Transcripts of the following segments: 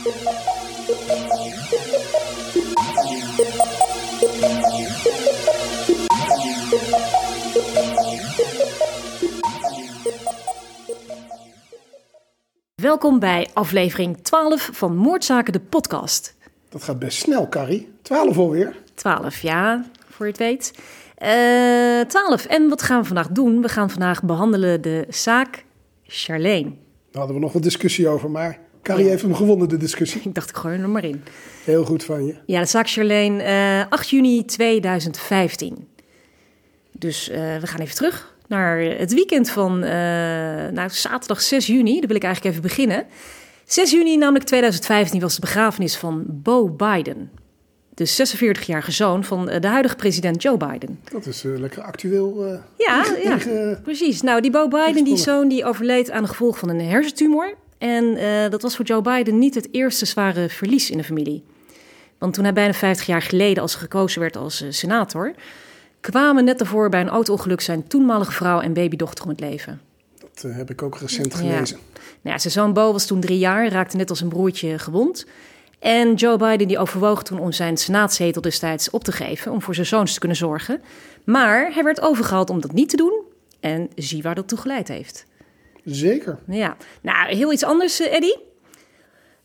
Welkom bij aflevering 12 van Moordzaken, de podcast. Dat gaat best snel, Carrie. 12 alweer. 12, ja, voor je het weet. Eh 12. En wat gaan we vandaag doen? We gaan vandaag behandelen de zaak Charlene. Daar hadden we nog wat discussie over, maar Carrie heeft hem gewonnen, de discussie. Ik dacht, ik gooi er maar in. Heel goed van je. Ja, de zaak Charlene, eh 8 juni 2015. Dus eh, we gaan even terug naar het weekend van eh, nou, zaterdag 6 juni. Daar wil ik eigenlijk even beginnen. 6 juni, namelijk 2015, was de begrafenis van Bo Biden. De 46-jarige zoon van de huidige president Joe Biden. Dat is lekker actueel. Ja, ja. Precies. Nou, die Bo Biden, die zoon, die overleed aan de gevolgen van een hersentumor. En eh, dat was voor Joe Biden niet het eerste zware verlies in de familie. Want toen hij bijna 50 jaar geleden als gekozen werd als eh, senator... kwamen net daarvoor bij een auto-ongeluk zijn toenmalige vrouw en babydochter om het leven. dat eh, heb ik ook recent Ja. gelezen. Nou ja, zijn zoon Bo was toen drie jaar, raakte net als zijn broertje gewond. En Joe Biden die overwoog toen om zijn senaatzetel destijds op te geven... om voor zijn zoons te kunnen zorgen. Maar hij werd overgehaald om dat niet te doen. En zie waar dat toe geleid heeft. Zeker. Ja, nou, heel iets anders, eh, Eddie.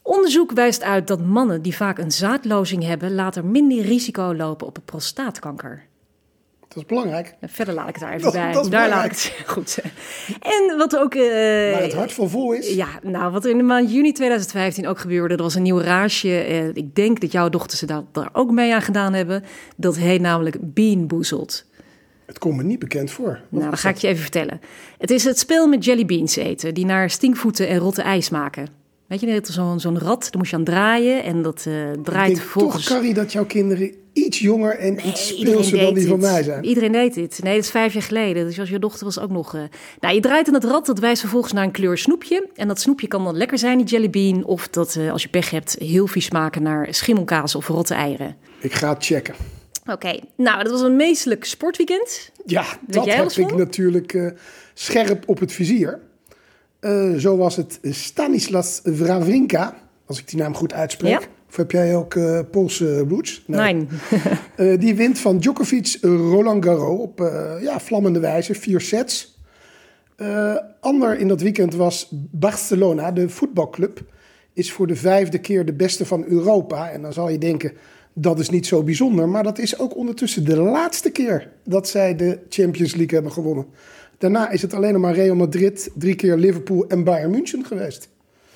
Onderzoek wijst uit dat mannen die vaak een zaadlozing hebben... later minder risico lopen op prostaatkanker. Dat is belangrijk. En verder laat ik het daar even Dat- bij. dat daar laat ik het goed. En wat ook... eh, Waar het hart van vol is. Ja, nou, wat er in de maand juni 2015 ook gebeurde, er was een nieuw raasje. Eh, ik denk dat jouw dochters er daar, daar ook mee aan gedaan hebben. Dat heet namelijk Bean Boozled. Het komt me niet bekend voor. Wat Nou, dat is ga ik je even vertellen. Het is het spel met jellybeans eten, die naar stinkvoeten en rotte ijs maken. Weet je, net zo'n zo'n rat, daar moest je aan draaien en dat eh, Ik draait denk volgens... toch, Carrie, dat jouw kinderen iets jonger en Nee, iets speelser dan die van mij zijn. Iedereen deed dit. Nee, dat is vijf jaar geleden. Dus als je dochter was ook nog... eh, Nou, je draait aan het rad, dat wijst vervolgens naar een kleur snoepje. En dat snoepje kan dan lekker zijn, die jellybean. Of dat, eh, als je pech hebt, heel vies smaken naar schimmelkaas of rotte eieren. Ik ga het checken. Oké, nou, dat was een meestelijk sportweekend. Ja, dat heb ik van? natuurlijk eh, scherp op het vizier. Eh, zo was het Stanislas Wawrinka, als ik die naam goed uitspreek. Ja. Of heb jij ook eh Poolse roots? Nee. Die wint van Djokovic Roland Garros op ja, vlammende wijze, vier sets. Ander in dat weekend was Barcelona, de voetbalclub. Is voor de vijfde keer de beste van Europa. En dan zal je denken, dat is niet zo bijzonder. Maar dat is ook ondertussen de laatste keer dat zij de Champions League hebben gewonnen. Daarna is het alleen nog maar Real Madrid, drie keer Liverpool en Bayern München geweest.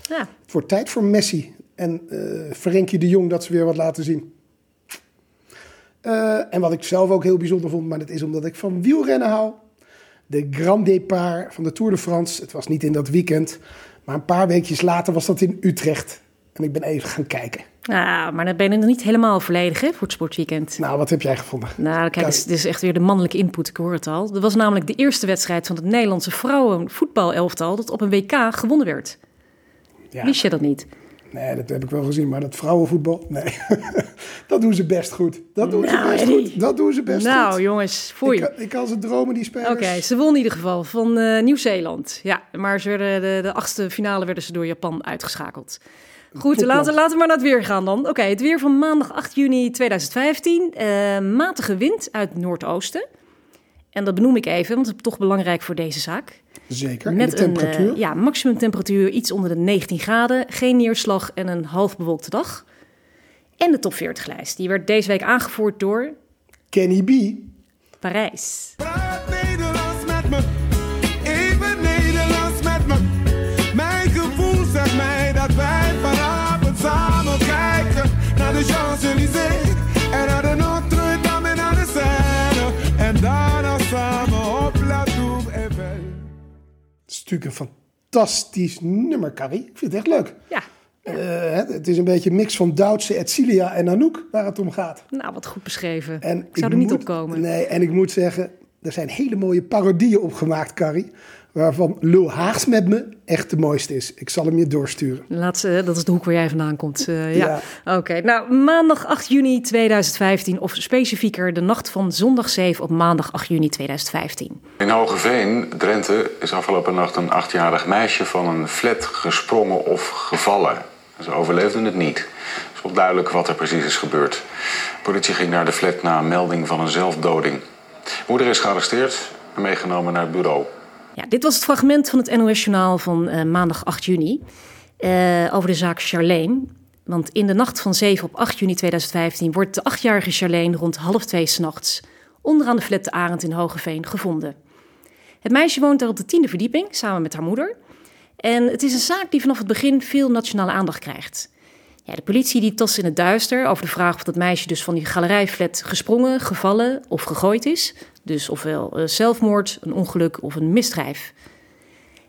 Ja, Het wordt tijd voor Messi en eh Frenkie de Jong dat ze weer wat laten zien. Eh, en wat ik zelf ook heel bijzonder vond, maar dat is omdat ik van wielrennen hou. De Grand Départ van de Tour de France. Het was niet in dat weekend, maar een paar weekjes later was dat in Utrecht. En ik ben even gaan kijken. Nou, maar dan ben je nog niet helemaal volledig hè, voor het sportweekend. Nou, wat heb jij gevonden? Nou, kijk, dit is, echt weer de mannelijke input, ik hoor het al. Dat was namelijk de eerste wedstrijd van het Nederlandse vrouwenvoetbalelftal... dat op een WK gewonnen werd. Ja, Wist je dat niet? nee, dat heb ik wel gezien, maar dat vrouwenvoetbal, nee. dat doen ze best goed. Dat doen Nou, ze best Eddie. goed. Dat doen ze best nou, goed. jongens, voor Ik, je. ik kan ze dromen, die spelers. Oké, ze won in ieder geval van eh, Nieuw-Zeeland. Ja, maar ze werden de, de achtste finale werden ze door Japan uitgeschakeld. Goed, laten, laten we maar naar het weer gaan dan. Oké, het weer van maandag 8 juni 2015. Eh, matige wind uit het noordoosten. En dat benoem ik even, want dat is toch belangrijk voor deze zaak. Zeker. Met de temperatuur. een uh, ja, maximumtemperatuur iets onder de 19 graden, geen neerslag en een half bewolkte dag. En de top 40 lijst. Die werd deze week aangevoerd door Kenny B. Parijs. Praat natuurlijk een fantastisch nummer, Carrie. Ik vind het echt leuk. Ja, Eh, het, is een beetje een mix van Duitse, Etcilia en Anouk waar het om gaat. nou wat goed beschreven. En ik zou er niet moet- op komen. Nee, en ik moet zeggen, er zijn hele mooie parodieën opgemaakt, Carrie. Waarvan Lul Haags met me echt de mooiste is. Ik zal hem je doorsturen. Laat, ze- dat is de hoek waar jij vandaan komt. eh, ja. Ja. Oké, nou maandag 8 juni 2015, of specifieker de nacht van zondag 7 op maandag 8 juni 2015. In Hogeveen, Drenthe, is afgelopen nacht een achtjarig meisje van een flat gesprongen of gevallen. Ze overleefden het niet. Het is wel duidelijk wat er precies is gebeurd. De politie ging naar de flat na een melding van een zelfdoding. Moeder is gearresteerd en meegenomen naar het bureau. Ja, dit was het fragment van het NOS-journaal van uh, maandag 8 juni uh, over de zaak Charlene. Want in de nacht van 7 op 8 juni 2015 wordt de achtjarige Charlene rond half twee s'nachts onderaan de flat de Arend in Hogeveen gevonden. Het meisje woont daar op de tiende verdieping samen met haar moeder. En het is een zaak die vanaf het begin veel nationale aandacht krijgt. Ja, de politie die tast in het duister over de vraag of dat meisje dus van die galerijflat gesprongen, gevallen of gegooid is. Dus ofwel uh, zelfmoord, een ongeluk of een misdrijf.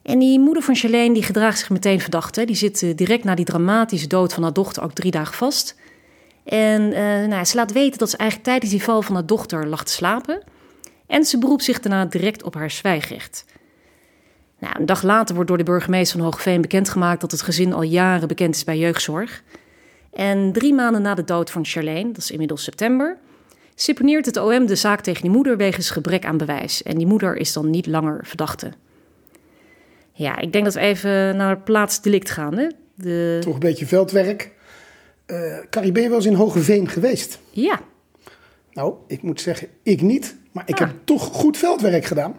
En die moeder van Charlene die gedraagt zich meteen verdacht. Die zit uh, direct na die dramatische dood van haar dochter ook drie dagen vast. En uh, nou, ze laat weten dat ze eigenlijk tijdens die val van haar dochter lag te slapen. En ze beroept zich daarna direct op haar zwijgrecht. Nou, een dag later wordt door de burgemeester van Hoogveen bekendgemaakt dat het gezin al jaren bekend is bij jeugdzorg. En drie maanden na de dood van Charlene, dat is inmiddels september, seponeert het OM de zaak tegen die moeder wegens gebrek aan bewijs. En die moeder is dan niet langer verdachte. Ja, ik denk dat we even naar het plaatsdelict gaan. Hè? De... Toch een beetje veldwerk. Uh, Carrie, ben je wel eens in Hogeveen geweest? Ja. Nou, ik moet zeggen, ik niet. Maar ik ah. heb toch goed veldwerk gedaan.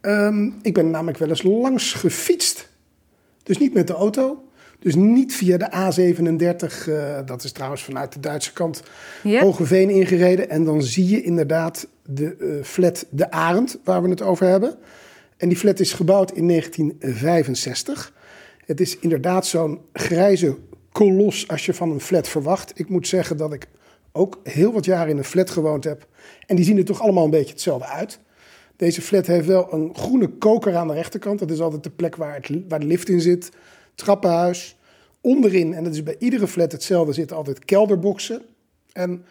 Um, ik ben namelijk wel eens langs gefietst. Dus niet met de auto. Dus niet via de A37, uh, dat is trouwens vanuit de Duitse kant, ja. Hogeveen ingereden. En dan zie je inderdaad de uh, flat De Arend, waar we het over hebben. En die flat is gebouwd in 1965. Het is inderdaad zo'n grijze kolos als je van een flat verwacht. Ik moet zeggen dat ik ook heel wat jaren in een flat gewoond heb. En die zien er toch allemaal een beetje hetzelfde uit. Deze flat heeft wel een groene koker aan de rechterkant. Dat is altijd de plek waar, het, waar de lift in zit. Trappenhuis. Onderin, en dat is bij iedere flat hetzelfde, zitten altijd kelderboxen. En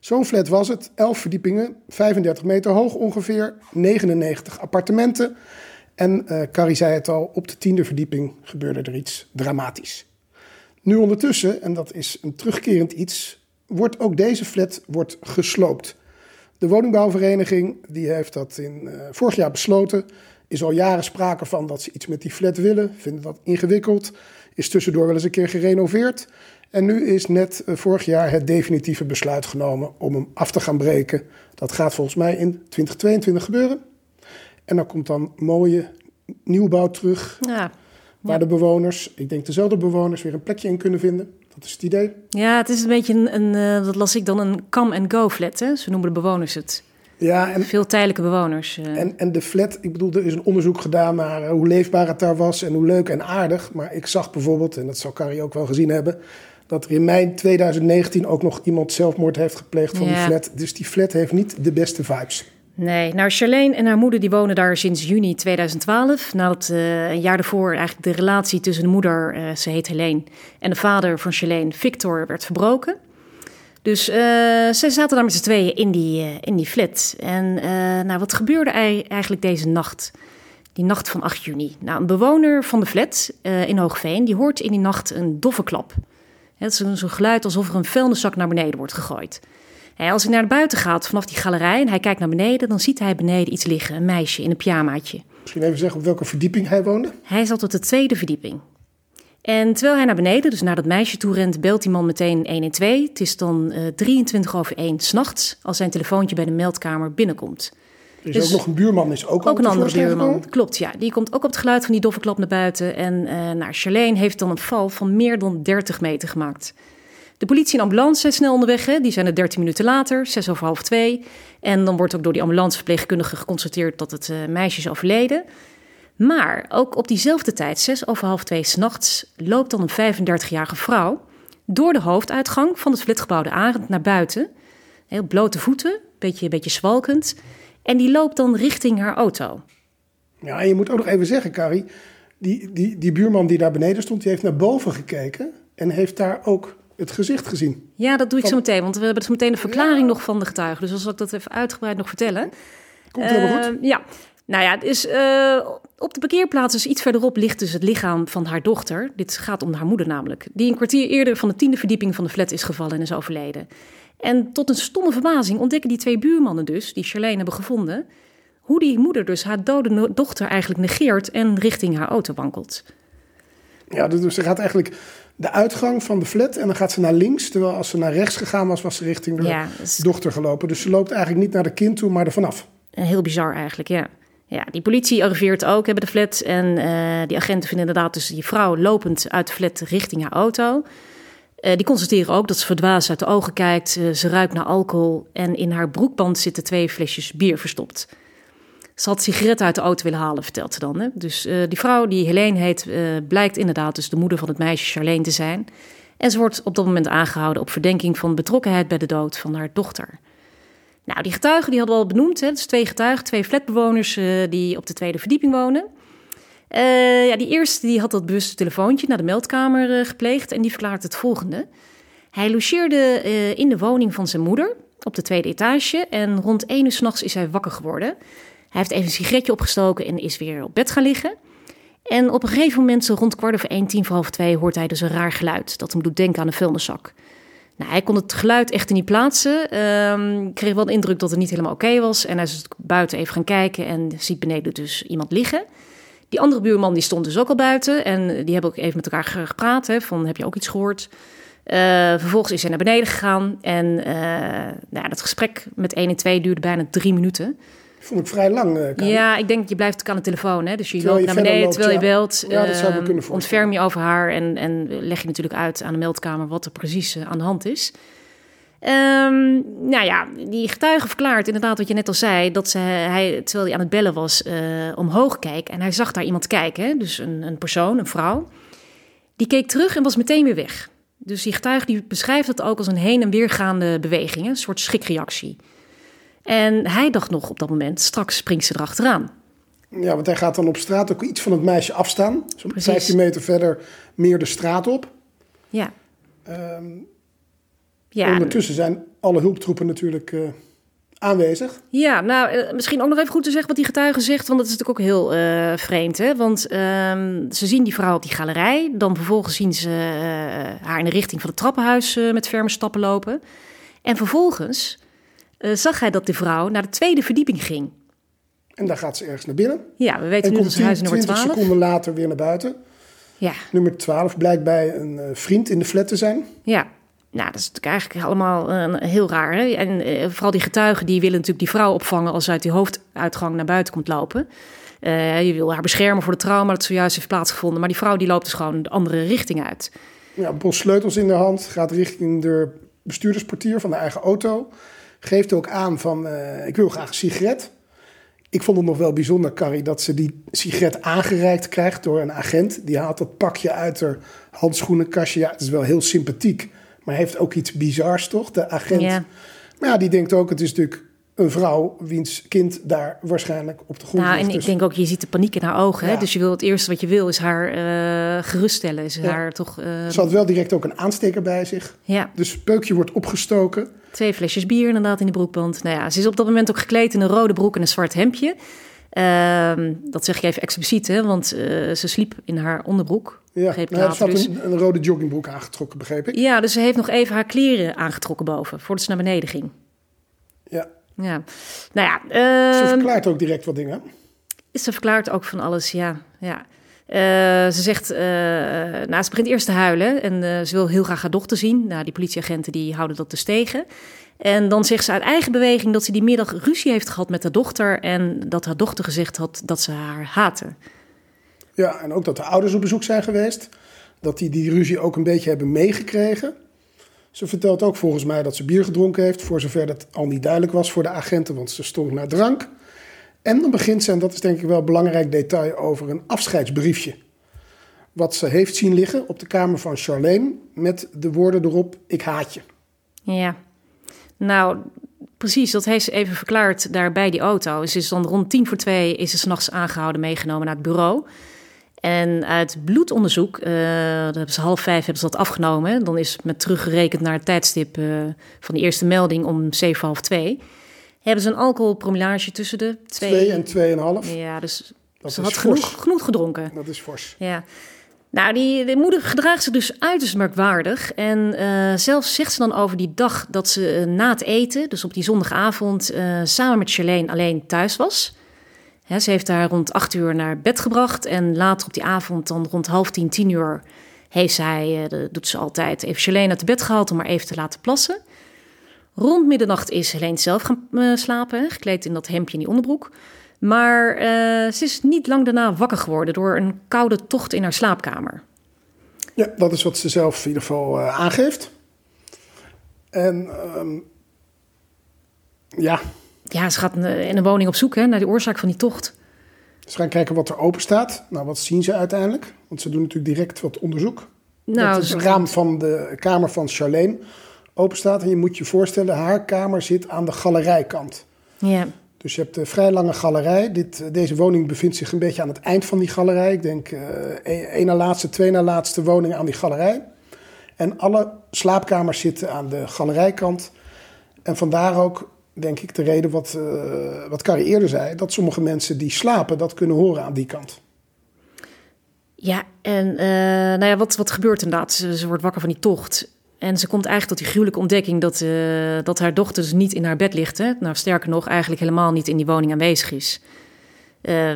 zo'n flat was het. 11 verdiepingen, 35 meter hoog ongeveer. 99 appartementen. En uh, Carrie zei het al, op de tiende verdieping gebeurde er iets dramatisch. Nu ondertussen, en dat is een terugkerend iets, wordt ook deze flat wordt gesloopt. De woningbouwvereniging die heeft dat in, uh, vorig jaar besloten. Is al jaren sprake van dat ze iets met die flat willen. Vinden dat ingewikkeld. Is tussendoor wel eens een keer gerenoveerd. En nu is net uh, vorig jaar het definitieve besluit genomen om hem af te gaan breken. Dat gaat volgens mij in 2022 gebeuren. En dan komt dan mooie nieuwbouw terug. Ja. Waar de bewoners, ik denk dezelfde bewoners, weer een plekje in kunnen vinden. Dat is het idee. Ja, het is een beetje een, een uh, dat las ik dan, een come-and-go flat. Hè? Zo noemen de bewoners het. Ja, en, Veel tijdelijke bewoners. Uh. En, en de flat, ik bedoel, er is een onderzoek gedaan naar uh, hoe leefbaar het daar was en hoe leuk en aardig. Maar ik zag bijvoorbeeld, en dat zal Carrie ook wel gezien hebben, dat er in mei 2019 ook nog iemand zelfmoord heeft gepleegd van ja. die flat. Dus die flat heeft niet de beste vibes. Nee, nou Charlene en haar moeder die wonen daar sinds juni 2012. Nadat uh, een jaar daarvoor eigenlijk de relatie tussen de moeder, uh, ze heet Helene, en de vader van Charlene, Victor, werd verbroken. Dus uh, ze zaten daar met z'n tweeën in die, in die flat. En nou, wat gebeurde eigenlijk deze nacht? Die nacht van 8 juni. Nou, een bewoner van de flat in Hoogveen, die hoort in die nacht een doffe klap. Het is zo'n geluid alsof er een vuilniszak naar beneden wordt gegooid. als hij naar buiten gaat vanaf die galerij en hij kijkt naar beneden, dan ziet hij beneden iets liggen, een meisje in een pyjamaatje. Misschien even zeggen op welke verdieping hij woonde? Hij zat op de tweede verdieping. En terwijl hij naar beneden, dus naar dat meisje toe rent, belt die man meteen 112. Het is dan uh, 23 over 1 s'nachts als zijn telefoontje bij de meldkamer binnenkomt. Er is dus, ook nog een buurman, is ook, ook een andere buurman. Klopt, ja. Die komt ook op het geluid van die doffe klap naar buiten. En uh, nou, Charlene heeft dan een val van meer dan 30 meter gemaakt. De politie en ambulance zijn snel onderweg. Hè. Die zijn er 13 minuten later, 6 over half 2. En dan wordt ook door die ambulanceverpleegkundige geconstateerd dat het uh, meisje is overleden. Maar ook op diezelfde tijd, 6 over half 2 s'nachts, loopt dan een 35-jarige vrouw door de hoofduitgang van het flatgebouwde Arend naar buiten. Heel blote voeten, beetje, beetje zwalkend. En die loopt dan richting haar auto. Ja, en je moet ook nog even zeggen, Carrie. Die, die, die buurman die daar beneden stond, die heeft naar boven gekeken. En heeft daar ook het gezicht gezien. Ja, dat doe ik van... zo meteen. Want we hebben zo meteen de verklaring ja. nog van de getuige. Dus als ik dat even uitgebreid nog vertellen. Komt helemaal uh, goed. Ja. Nou ja, is, uh, op de parkeerplaats, dus iets verderop, ligt dus het lichaam van haar dochter. Dit gaat om haar moeder namelijk. Die een kwartier eerder van de tiende verdieping van de flat is gevallen en is overleden. En tot een stomme verbazing ontdekken die twee buurmannen dus, die Charlene hebben gevonden, hoe die moeder dus haar dode dochter eigenlijk negeert en richting haar auto wankelt. Ja, dus er gaat eigenlijk de uitgang van de flat en dan gaat ze naar links. Terwijl als ze naar rechts gegaan was, was ze richting de Ja, is- dochter gelopen. Dus ze loopt eigenlijk niet naar de kind toe, maar er vanaf. Heel bizar eigenlijk, ja. Ja, die politie arriveert ook bij de flat. En eh, die agenten vinden inderdaad dus die vrouw lopend uit de flat richting haar auto. Eh, die constateren ook dat ze verdwaasd uit de ogen kijkt. Eh, ze ruikt naar alcohol. En in haar broekband zitten twee flesjes bier verstopt. Ze had sigaretten uit de auto willen halen, vertelt ze dan. Hè? Dus die vrouw, die Helene heet, blijkt inderdaad dus de moeder van het meisje Charlene te zijn. En ze wordt op dat moment aangehouden op verdenking van betrokkenheid bij de dood van haar dochter. Nou, die getuigen die hadden we al benoemd. Hè? Dus twee getuigen, twee flatbewoners eh, die op de tweede verdieping wonen. Eh, ja, die eerste die had dat bewuste telefoontje naar de meldkamer eh, gepleegd en die verklaart het volgende. Hij logeerde in de woning van zijn moeder op de tweede etage en rond 1 uur s'nachts is hij wakker geworden. Hij heeft even een sigaretje opgestoken en is weer op bed gaan liggen. En op een gegeven moment, zo rond kwart over één, tien voor half twee, hoort hij dus een raar geluid dat hem doet denken aan een vuilniszak. Nou, hij kon het geluid echter niet plaatsen. Ehm, kreeg wel de indruk dat het niet helemaal oké was. En hij is buiten even gaan kijken en ziet beneden dus iemand liggen. Die andere buurman die stond dus ook al buiten. En die hebben ook even met elkaar ge- gepraat. Hè, van, heb je ook iets gehoord? Eh, vervolgens is hij naar beneden gegaan. En eh, nou dat gesprek met 1 en 2 duurde bijna drie minuten. Vond ik vrij lang. eh. Ja, ik denk, je blijft aan de telefoon. Hè? Dus je Terwijl loopt je naar beneden loopt, terwijl je belt. Ja, dat zou me ehm, kunnen. Ontferm je over haar en, en leg je natuurlijk uit aan de meldkamer wat er precies eh, aan de hand is. Ehm, nou ja, die getuige verklaart inderdaad wat je net al zei, dat ze, hij, terwijl hij aan het bellen was, eh, omhoog keek en hij zag daar iemand kijken, hè? dus een, een persoon, een vrouw. Die keek terug en was meteen weer weg. Dus die getuige die beschrijft het ook als een heen en weergaande beweging, een soort schrikreactie. En hij dacht nog op dat moment, straks springt ze erachteraan. Ja, want hij gaat dan op straat ook iets van het meisje afstaan. Zo'n Precies. 15 meter verder meer de straat op. Ja. Ehm, Ja, Ondertussen zijn alle hulptroepen natuurlijk eh, aanwezig. ja, nou, eh, misschien ook nog even goed te zeggen wat die getuige zegt, want dat is natuurlijk ook heel eh, vreemd. Hè? Want ehm, ze zien die vrouw op die galerij, dan vervolgens zien ze haar in de richting van het trappenhuis met ferme stappen lopen. En vervolgens eh, zag hij dat de vrouw naar de tweede verdieping ging. En daar gaat ze ergens naar binnen. Ja, we weten En nu dat ze huis 10, nummer 20 12. seconden later weer naar buiten. Ja, Nummer 12 blijkt bij een eh, vriend in de flat te zijn. ja. Nou, dat is natuurlijk eigenlijk allemaal eh, heel raar. Hè? En vooral die getuigen die willen natuurlijk die vrouw opvangen als ze uit die hoofduitgang naar buiten komt lopen. Je wil haar beschermen voor de trauma dat zojuist heeft plaatsgevonden. Maar die vrouw die loopt dus gewoon de andere richting uit. Ja, bos sleutels in de hand. Gaat richting de bestuurdersportier van de eigen auto. Geeft ook aan van, eh, ik wil graag een sigaret. Ik vond het nog wel bijzonder, Carrie, dat ze die sigaret aangereikt krijgt door een agent. Die haalt dat pakje uit haar handschoenenkastje. Ja, het is wel heel sympathiek. Maar heeft ook iets bizars, toch? De agent. Ja. Maar ja, die denkt ook, het is natuurlijk een vrouw wiens kind daar waarschijnlijk op de grond Nou, ligt. en ik Dus- denk ook, je ziet de paniek in haar ogen. Hè? Dus je wil het eerste wat je wil is haar eh, geruststellen. Is Ja. haar toch, eh, Ze had wel direct ook een aansteker bij zich. ja, Dus peukje wordt opgestoken. twee flesjes bier inderdaad in de broekband. Nou ja, ze is op dat moment ook gekleed in een rode broek en een zwart hemdje. Ehm, dat zeg ik even expliciet, hè, want eh, ze sliep in haar onderbroek. Ja, Begreep nou, later zat dus. een, een rode joggingbroek aangetrokken, begreep ik. Ja, dus ze heeft nog even haar kleren aangetrokken boven, voordat ze naar beneden ging. Ja. Ja, nou ja. Ze ehm, verklaart ook direct wat dingen. Ze verklaart ook van alles, ja. ja. Eh, ze zegt, nou, ze begint eerst te huilen en eh, ze wil heel graag haar dochter zien. Nou, die politieagenten die houden dat dus tegen. En dan zegt ze uit eigen beweging dat ze die middag ruzie heeft gehad met haar dochter en dat haar dochter gezegd had dat ze haar haatte. Ja, en ook dat de ouders op bezoek zijn geweest. Dat die die ruzie ook een beetje hebben meegekregen. Ze vertelt ook volgens mij dat ze bier gedronken heeft, voor zover dat al niet duidelijk was voor de agenten, want ze stonk naar drank. En dan begint ze, en dat is denk ik wel een belangrijk detail, over een afscheidsbriefje. Wat ze heeft zien liggen op de kamer van Charlene met de woorden erop, ik haat je. Ja, nou, precies, dat heeft ze even verklaard daar bij die auto. Ze is dan rond tien voor twee is ze s'nachts aangehouden, meegenomen naar het bureau. En uit bloedonderzoek, eh, dat hebben ze half vijf hebben ze dat afgenomen. Dan is met teruggerekend naar het tijdstip eh, van de eerste melding om zeven half twee. Hebben ze een alcoholpromillage tussen de twee... 2 en 2,5. Ja, dus Dat ze had fors. genoeg, genoeg gedronken. Dat is fors. Ja. Nou, die, de moeder gedraagt zich dus uiterst merkwaardig. En eh, zelfs zegt ze dan over die dag dat ze na het eten, dus op die zondagavond, samen met Charlene alleen thuis was. Ze heeft haar rond acht uur naar bed gebracht. En later op die avond, dan rond half tien, tien uur, heeft zij, eh, dat doet ze altijd, even Charlene uit de bed gehaald om haar even te laten plassen. Rond middernacht is Helene zelf gaan eh, slapen, gekleed in dat hemdje en die onderbroek. Maar eh, ze is niet lang daarna wakker geworden door een koude tocht in haar slaapkamer. Ja, dat is wat ze zelf in ieder geval aangeeft. En ehm, ja, Ja, ze gaat eh, in een woning op zoek hè, naar de oorzaak van die tocht. ze gaan kijken wat er open staat. Nou, wat zien ze uiteindelijk? Want ze doen natuurlijk direct wat onderzoek. Nou, dat ze- het raam van de kamer van Charlene open staat. En je moet je voorstellen, haar kamer zit aan de galerijkant. ja. Dus je hebt een vrij lange galerij. Dit, eh, deze woning bevindt zich een beetje aan het eind van die galerij. Ik denk eh één na laatste, twee na laatste woning aan die galerij. En alle slaapkamers zitten aan de galerijkant. En vandaar ook, denk ik, de reden wat, eh wat Carrie eerder zei... dat sommige mensen die slapen dat kunnen horen aan die kant. Ja, en eh, nou ja, wat, wat gebeurt inderdaad? Ze, wordt wakker van die tocht. En ze komt eigenlijk tot die gruwelijke ontdekking dat, eh, dat haar dochter dus niet in haar bed ligt. Hè? Nou, sterker nog, eigenlijk helemaal niet in die woning aanwezig is.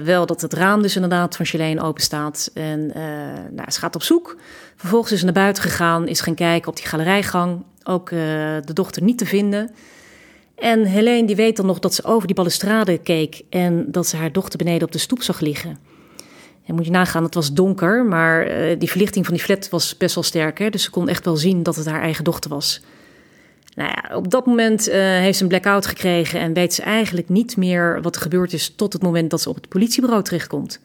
Wel dat het raam dus inderdaad van Charlene open staat. En nou, ze gaat op zoek. Vervolgens is ze naar buiten gegaan, is gaan kijken op die galerijgang. Ook de dochter niet te vinden. En Helene die weet dan nog dat ze over die balustrade keek... en dat ze haar dochter beneden op de stoep zag liggen. En moet je nagaan, het was donker, maar eh, die verlichting van die flat was best wel sterk. Hè? Dus ze kon echt wel zien dat het haar eigen dochter was. Nou ja, op dat moment eh, heeft ze een blackout gekregen en weet ze eigenlijk niet meer wat er gebeurd is tot het moment dat ze op het politiebureau terechtkomt.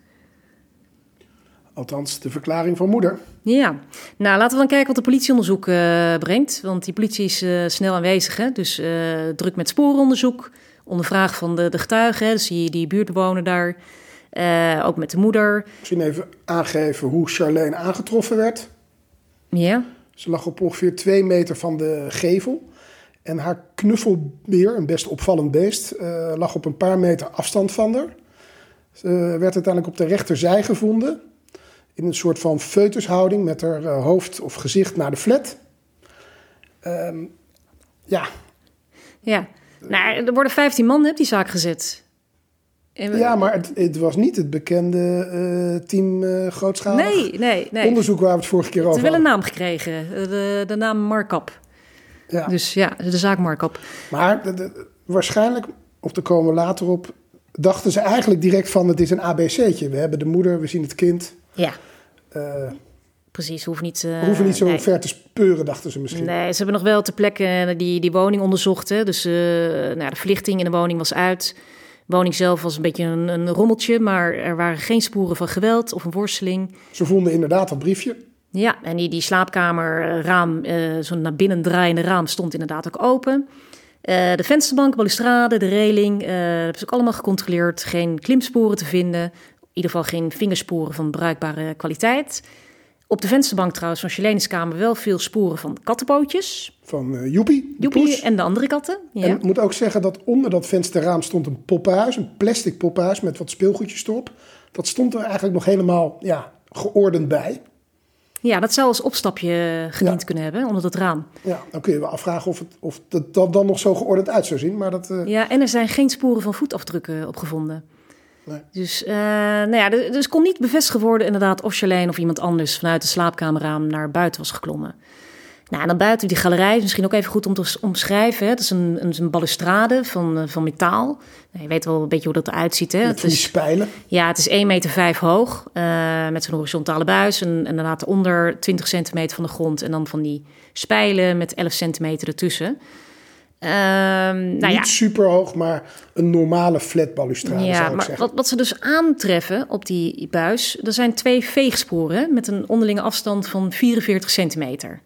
Althans, de verklaring van moeder. Ja, nou laten we dan kijken wat de politieonderzoek eh, brengt. Want die politie is eh, snel aanwezig, hè? dus eh, druk met sporenonderzoek, ondervraag van de, de getuigen, hè? dus die, die buurtbewoner daar, ook met de moeder. Misschien even aangeven hoe Charlene aangetroffen werd. Ja, Ze lag op ongeveer twee meter van de gevel. En haar knuffelbeer, een best opvallend beest, lag op een paar meter afstand van haar. Ze werd uiteindelijk op de rechterzij gevonden. In een soort van foetushouding met haar eh, hoofd of gezicht naar de flat. Ehm, ja, Ja, nou, er worden 15 man op die zaak gezet. En ja, maar het, het was niet het bekende eh, team eh grootschalig nee, nee, nee. onderzoek waar we het vorige keer Ze over hebben wel een hadden. naam gekregen, de, de naam Markap. Ja. Dus ja, de zaak Markap. Maar de- de- waarschijnlijk, of daar komen we later op, dachten ze eigenlijk direct van het is een ABC'tje. We hebben de moeder, we zien het kind. Ja, Eh, precies. Hoeft niet, eh, hoeven niet zo nee. ver te speuren, dachten ze misschien. Nee, ze hebben nog wel ter plekke die, die woning onderzocht. Hè. Dus eh, nou, de verlichting in de woning was uit. De woning zelf was een beetje een, een rommeltje, maar er waren geen sporen van geweld of een worsteling. Ze vonden inderdaad dat briefje. Ja, en die, die slaapkamerraam, eh zo'n naar binnen draaiende raam, stond inderdaad ook open. Eh, de vensterbank, balustrade, de reling, eh hebben ze ook allemaal gecontroleerd. Geen klimsporen te vinden. In ieder geval geen vingersporen van bruikbare kwaliteit. Op de vensterbank trouwens van Charlene's kamer wel veel sporen van kattenpootjes. Van eh Joepie, Joepie poes. en de andere katten. Ja. En ik moet ook zeggen dat onder dat vensterraam stond een poppenhuis. Een plastic poppenhuis met wat speelgoedjes erop. Dat stond er eigenlijk nog helemaal ja, geordend bij. ja, dat zou als opstapje gediend Ja. kunnen hebben onder dat raam. Ja, dan kun je wel afvragen of het, of dan, dan nog zo geordend uit zou zien. Maar dat, eh, Ja, en er zijn geen sporen van voetafdrukken opgevonden. Nee. Dus, eh, nou ja, dus dus kon niet bevestigd worden inderdaad of Charlene of iemand anders vanuit de slaapkamerraam naar buiten was geklommen. Nou, en dan buiten die galerij is misschien ook even goed om te omschrijven. Hè. Dat is een, een, een balustrade van, eh, van metaal. Nou, je weet wel een beetje hoe dat eruit ziet. Hè. met Het die is, spijlen. ja, het is 1,5 meter vijf hoog uh, met zo'n horizontale buis. En, en daarna onder 20 centimeter van de grond. En dan van die spijlen met 11 centimeter ertussen. Ehm nou ja, Niet super hoog, maar een normale flat balustrade ja, zou ik maar zeggen. wat, wat ze dus aantreffen op die buis, er zijn twee veegsporen met een onderlinge afstand van 44 centimeter.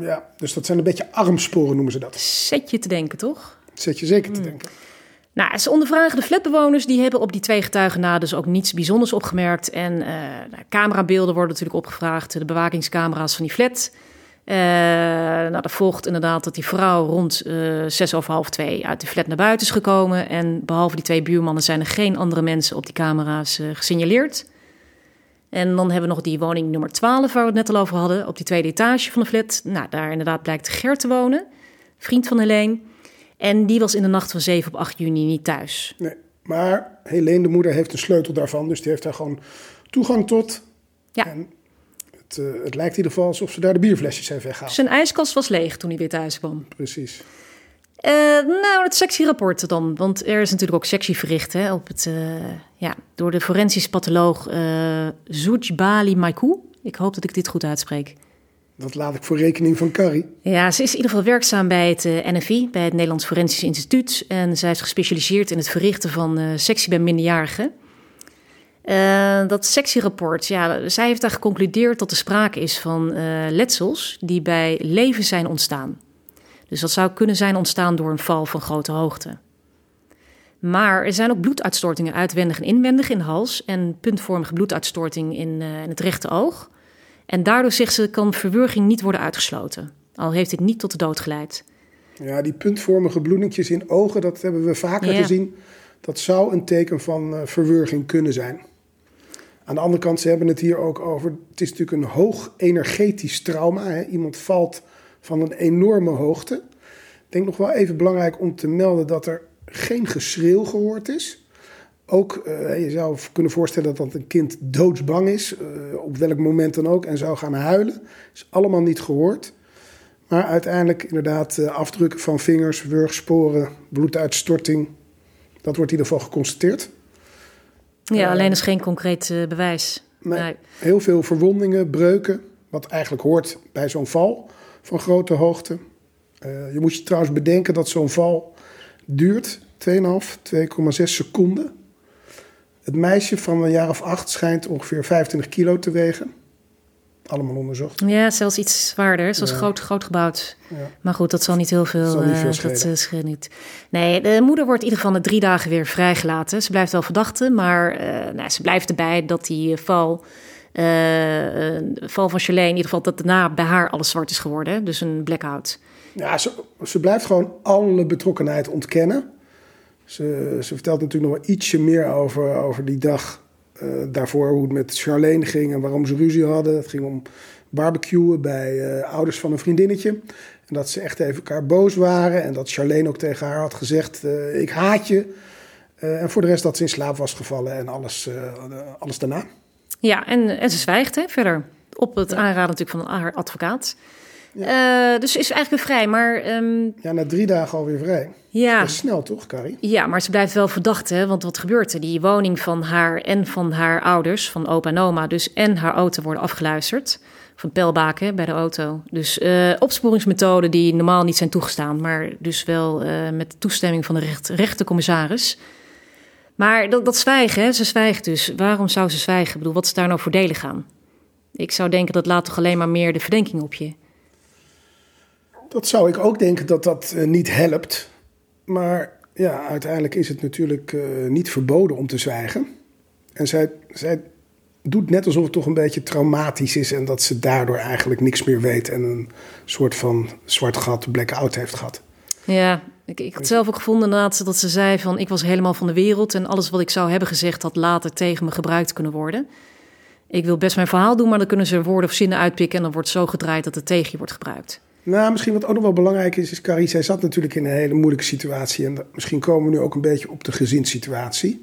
Ja, dus dat zijn een beetje armsporen noemen ze dat. Zet je te denken, toch? Zet je zeker Hmm. te denken. Nou, ze ondervragen de flatbewoners, die hebben op die twee getuigen na dus ook niets bijzonders opgemerkt. En eh nou, camerabeelden worden natuurlijk opgevraagd, de bewakingscamera's van die flat. Eh nou, dat volgt inderdaad dat die vrouw rond eh, zes over half twee uit de flat naar buiten is gekomen. En behalve die twee buurmannen zijn er geen andere mensen op die camera's eh, gesignaleerd. En dan hebben we nog die woning nummer 12, waar we het net al over hadden, op die tweede etage van de flat. Nou, daar inderdaad blijkt Gert te wonen, vriend van Helene. En die was in de nacht van 7 op 8 juni niet thuis. Nee. Maar Helene, de moeder, heeft een sleutel daarvan. Dus die heeft daar gewoon toegang tot. Ja. En Het, eh, het lijkt in ieder geval alsof ze daar de bierflesjes heeft weggehaald. Zijn ijskast was leeg toen hij weer thuis kwam. Precies. Eh, nou, het sectierapport dan. Want er is natuurlijk ook sectie verricht hè, op het, eh, ja, door de forensisch patholoog uh, Zoujbali Maikou. Ik hoop dat ik dit goed uitspreek. Dat laat ik voor rekening van Carrie. Ja, ze is in ieder geval werkzaam bij het NFI, bij het Nederlands Forensisch Instituut. En zij is gespecialiseerd in het verrichten van sectie bij minderjarigen. Dat sectierapport, ja, zij heeft daar geconcludeerd dat er sprake is van letsels die bij leven zijn ontstaan. Dus dat zou kunnen zijn ontstaan door een val van grote hoogte. Maar er zijn ook bloeduitstortingen uitwendig en inwendig in de hals en puntvormige bloeduitstorting in, uh, in het rechte oog. En daardoor zegt ze kan verwurging niet worden uitgesloten, al heeft dit niet tot de dood geleid. Ja, die puntvormige bloedingjes in ogen, dat hebben we vaker gezien. Dat zou een teken van verwurging kunnen zijn. Aan de andere kant, ze hebben het hier ook over. Het is natuurlijk een hoog energetisch trauma. Hè? Iemand valt van een enorme hoogte. Ik denk nog wel even belangrijk om te melden dat er geen geschreeuw gehoord is. Ook, uh, je zou kunnen voorstellen dat een kind doodsbang is, uh, op welk moment dan ook, en zou gaan huilen. Is allemaal niet gehoord. Maar uiteindelijk inderdaad uh, afdrukken van vingers, wurgsporen, bloeduitstorting. Dat wordt in ieder geval geconstateerd. Ja, alleen is geen concreet bewijs. Nee, nee. Heel veel verwondingen, breuken, wat eigenlijk hoort bij zo'n val van grote hoogte. Uh, je moet je trouwens bedenken dat zo'n val duurt 2,5, 2,6 seconden. Het meisje van een jaar of acht schijnt ongeveer 25 kilo te wegen. Allemaal onderzocht. Ja, zelfs iets zwaarder, zoals ja. groot, groot gebouwd. Ja. Maar goed, dat zal niet heel veel, zal niet veel uh, dat uh, scheelt niet. Nee, de moeder wordt in ieder geval na drie dagen weer vrijgelaten. Ze blijft wel verdachte, maar uh, nou, ze blijft erbij dat die val val van Charlene, in ieder geval dat daarna bij haar alles zwart is geworden. Dus een blackout. Ja, ze, ze blijft gewoon alle betrokkenheid ontkennen. Ze, ze vertelt natuurlijk nog wel ietsje meer over, over die dag daarvoor, hoe het met Charlene ging en waarom ze ruzie hadden. Het ging om barbecuen bij uh, ouders van een vriendinnetje. En dat ze echt even elkaar boos waren. En dat Charlene ook tegen haar had gezegd: uh, Ik haat je. en voor de rest dat ze in slaap was gevallen en alles, alles daarna. Ja, en, en ze zwijgt hè, verder. Op het ja. aanraden natuurlijk van haar advocaat. Ja. Dus is eigenlijk weer vrij, maar... Um, ja, na drie dagen alweer vrij. Ja. Dat is snel, toch, Carrie? Ja, maar ze blijft wel verdacht, hè. Want wat gebeurt er? Die woning van haar en van haar ouders, van opa en oma... dus en haar auto worden afgeluisterd. Van pijlbaken bij de auto. Dus uh, opsporingsmethoden die normaal niet zijn toegestaan... maar dus wel uh, met toestemming van de recht, rechtercommissaris... Maar dat, dat zwijgen, hè? ze zwijgt dus. Waarom zou ze zwijgen? Ik bedoel, wat is daar nou voordelen gaan? Ik zou denken, dat laat toch alleen maar meer de verdenking op je? Dat zou ik ook denken dat dat uh, niet helpt. Maar ja, uiteindelijk is het natuurlijk uh, niet verboden om te zwijgen. En zij, zij doet net alsof het toch een beetje traumatisch is... en dat ze daardoor eigenlijk niks meer weet... en een soort van zwart gat, blackout heeft gehad. Ja, ik, ik had zelf ook gevonden inderdaad dat ze zei van ik was helemaal van de wereld en alles wat ik zou hebben gezegd had later tegen me gebruikt kunnen worden. Ik wil best mijn verhaal doen, maar dan kunnen ze woorden of zinnen uitpikken en dan wordt zo gedraaid dat het tegen je wordt gebruikt. Nou, misschien wat ook nog wel belangrijk is, is Carrie, zij zat natuurlijk in een hele moeilijke situatie. En misschien komen we nu ook een beetje op de gezinssituatie.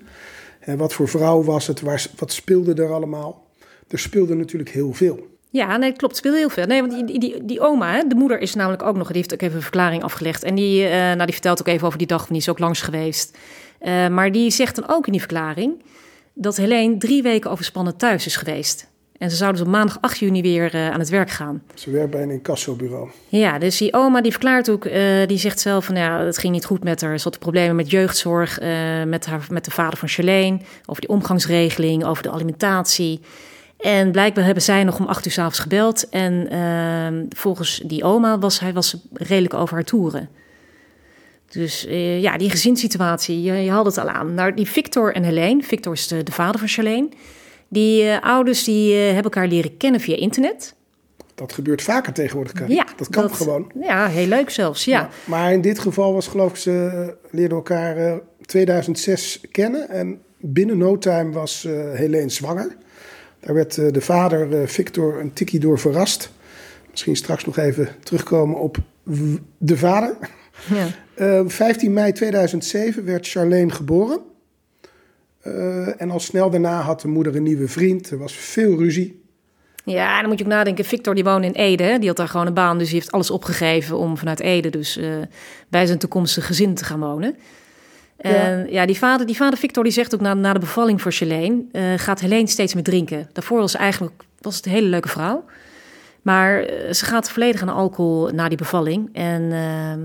En wat voor vrouw was het? Waar, wat speelde er allemaal? Er speelde natuurlijk heel veel. Ja, nee, klopt. Speelt heel veel. Nee, want die, die, die oma, hè, de moeder is namelijk ook nog, die heeft ook even een verklaring afgelegd. En die, uh, nou, die vertelt ook even over die dag, van die is ook langs geweest. Uh, maar die zegt dan ook in die verklaring dat Helene drie weken overspannen thuis is geweest. En ze zouden dus op maandag 8 juni weer uh, aan het werk gaan. Ze werkt bij een incassobureau. Ja, dus die oma die verklaart ook, die zegt zelf van ja, het ging niet goed met haar. Ze had problemen met jeugdzorg, met, haar, met de vader van Charlene, over die omgangsregeling, over de alimentatie. En blijkbaar hebben zij nog om acht uur s'avonds gebeld. En uh, volgens die oma was hij was redelijk over haar toeren. Dus ja, die gezinssituatie, je, je had het al aan. Nou, die Victor en Helene, Victor is de, de vader van Charlene. Die uh, ouders die uh, hebben elkaar leren kennen via internet. Dat gebeurt vaker tegenwoordig, Karin. Ja, dat kan dat, gewoon. Ja, heel leuk zelfs, ja. ja. Maar in dit geval was geloof ik, ze leerden elkaar 2006 kennen. En binnen no time was Helene zwanger. Daar werd de vader Victor een tikkie door verrast. Misschien straks nog even terugkomen op de vader. Ja. Uh, 15 mei 2007 werd Charlene geboren. Uh, en al snel daarna had de moeder een nieuwe vriend. Er was veel ruzie. Ja, dan moet je ook nadenken. Victor die woonde in Ede. hè. Die had daar gewoon een baan. Dus die heeft alles opgegeven om vanuit Ede dus eh, bij zijn toekomstige gezin te gaan wonen. En ja, die, vader, die vader Victor die zegt ook na, na de bevalling voor Helene... eh, gaat Helene steeds meer drinken. Daarvoor was ze eigenlijk was het een hele leuke vrouw. Maar eh, ze gaat volledig aan alcohol na die bevalling. En ehm,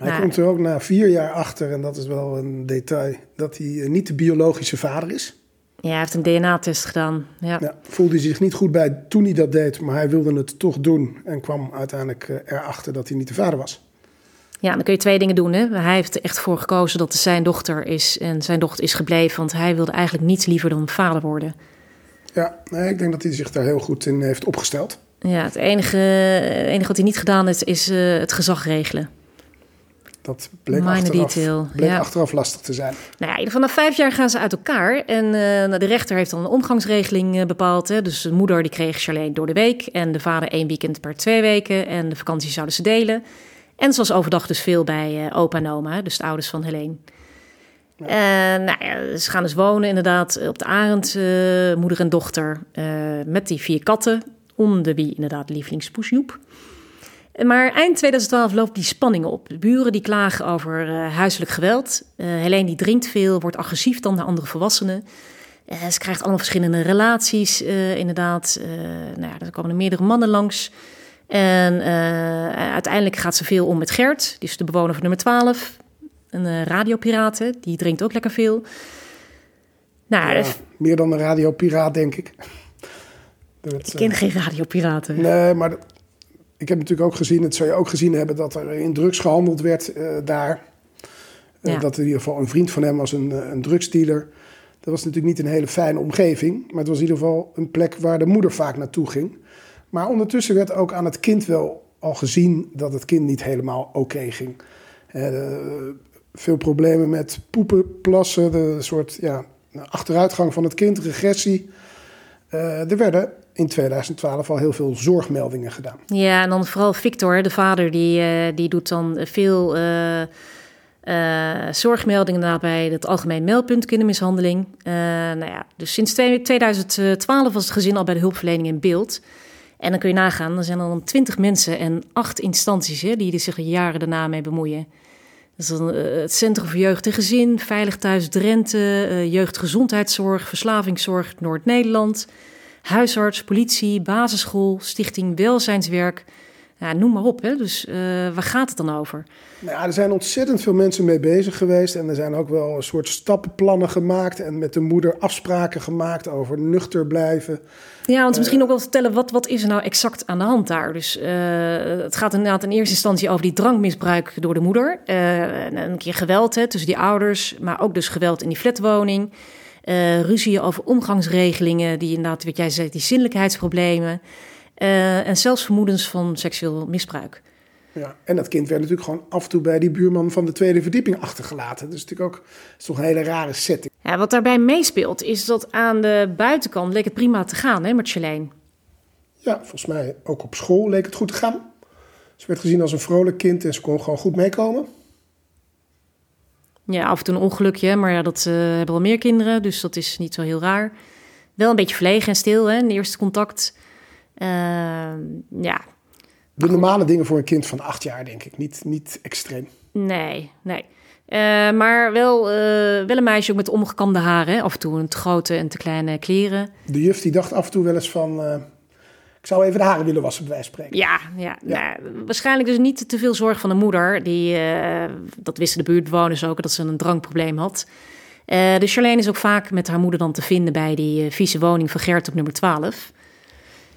Hij nou, komt er ook na vier jaar achter, en dat is wel een detail, dat hij eh, niet de biologische vader is. ja, hij heeft een DNA-test gedaan. Ja. Ja, voelde hij zich niet goed bij toen hij dat deed, maar hij wilde het toch doen en kwam uiteindelijk eh, erachter dat hij niet de vader was. Ja, dan kun je twee dingen doen. Hè? Hij heeft er echt voor gekozen dat het zijn dochter is. En zijn dochter is gebleven, want hij wilde eigenlijk niets liever dan vader worden. Ja, nee, ik denk dat hij zich daar heel goed in heeft opgesteld. Ja, het enige, het enige wat hij niet gedaan heeft, is eh, het gezag regelen. Dat bleek, Minor achteraf, detail, bleek ja. achteraf lastig te zijn. Nou ja, vanaf vijf jaar gaan ze uit elkaar. En eh, nou, de rechter heeft dan een omgangsregeling eh, bepaald. Hè? Dus de moeder die kreeg Charlene door de week. En de vader één weekend per twee weken. En de vakantie zouden ze delen. En ze was overdag dus veel bij eh, opa en oma, dus de ouders van Helene. En nou ja, ze gaan dus wonen inderdaad op de Arend, moeder en dochter, met die vier katten. Onder wie inderdaad lievelingspoesjoep. Maar eind 2012 loopt die spanning op. De buren die klagen over eh, huiselijk geweld. Eh Helene die drinkt veel, wordt agressief dan naar andere volwassenen. Eh, ze krijgt allemaal verschillende relaties, inderdaad. Nou ja, er komen er meerdere mannen langs. En uiteindelijk gaat ze veel om met Gert, die is de bewoner van nummer 12. Een radiopiraten, die drinkt ook lekker veel. Nou, Ja, meer dan een radiopiraat, denk ik. Dat, ik ken geen radiopiraten. Nee, maar dat- ik heb natuurlijk ook gezien, het zou je ook gezien hebben, dat er in drugs gehandeld werd eh, daar. Eh. Dat in ieder geval een vriend van hem was een, eh, een drugsdealer. Dat was natuurlijk niet een hele fijne omgeving, maar het was in ieder geval een plek waar de moeder vaak naartoe ging. Maar ondertussen werd ook aan het kind wel al gezien dat het kind niet helemaal oké ging. Veel problemen met poepen, plassen, de soort ja, achteruitgang van het kind, regressie. Er werden in 2012 al heel veel zorgmeldingen gedaan. Ja, en dan vooral Victor, de vader, die, eh, die doet dan veel eh, eh, zorgmeldingen inderdaad bij het Algemeen Meldpunt Kindermishandeling. Eh, nou ja, dus sinds twee- 2012 was het gezin al bij de hulpverlening in beeld. En dan kun je nagaan, er zijn dan 20 mensen en acht instanties hè, die er zich jaren daarna mee bemoeien. Is dan het Centrum voor Jeugd en Gezin, Veilig Thuis Drenthe, Jeugdgezondheidszorg, Verslavingszorg Noord-Nederland, huisarts, politie, basisschool, stichting welzijnswerk. Ja, noem maar op. Hè? Dus eh, waar gaat het dan over? Nou ja, er zijn ontzettend veel mensen mee bezig geweest. En er zijn ook wel een soort stappenplannen gemaakt. En met de moeder afspraken gemaakt over nuchter blijven. Ja, want misschien ook wel vertellen, wat, wat is er nou exact aan de hand daar? Dus eh, het gaat inderdaad in eerste instantie over die drankmisbruik door de moeder. Eh, en een keer geweld hè, tussen die ouders, maar ook dus geweld in die flatwoning. Eh ruzie over omgangsregelingen, die inderdaad, wat jij zei, die zinnelijkheidsproblemen. Eh, en zelfs vermoedens van seksueel misbruik. Ja, en dat kind werd natuurlijk gewoon af en toe bij die buurman van de tweede verdieping achtergelaten. Is natuurlijk ook is toch een hele rare setting. Ja, wat daarbij meespeelt, is dat aan de buitenkant leek het prima te gaan hè, Charlene. Ja, volgens mij ook op school leek het goed te gaan. Ze werd gezien als een vrolijk kind en ze kon gewoon goed meekomen. Ja, af en toe een ongelukje, maar ja, dat eh, hebben wel meer kinderen, dus dat is niet zo heel raar. Wel een beetje verlegen en stil, hè, in eerste contact. Ehm, ja, De normale dingen voor een kind van acht jaar, denk ik. Niet, niet extreem. nee, nee. Eh, maar wel, eh, wel een meisje ook met omgekamde haren, hè, af en toe een te grote en te kleine kleren. De juf die dacht af en toe wel eens van... ik zou even de haren willen wassen, bij wijze van spreken. Ja, ja, Nou, waarschijnlijk dus niet te veel zorg van de moeder. Die, eh, dat wisten de buurtbewoners ook, dat ze een drankprobleem had. Eh dus Charlene is ook vaak met haar moeder dan te vinden bij die eh, vieze woning van Gert op nummer 12.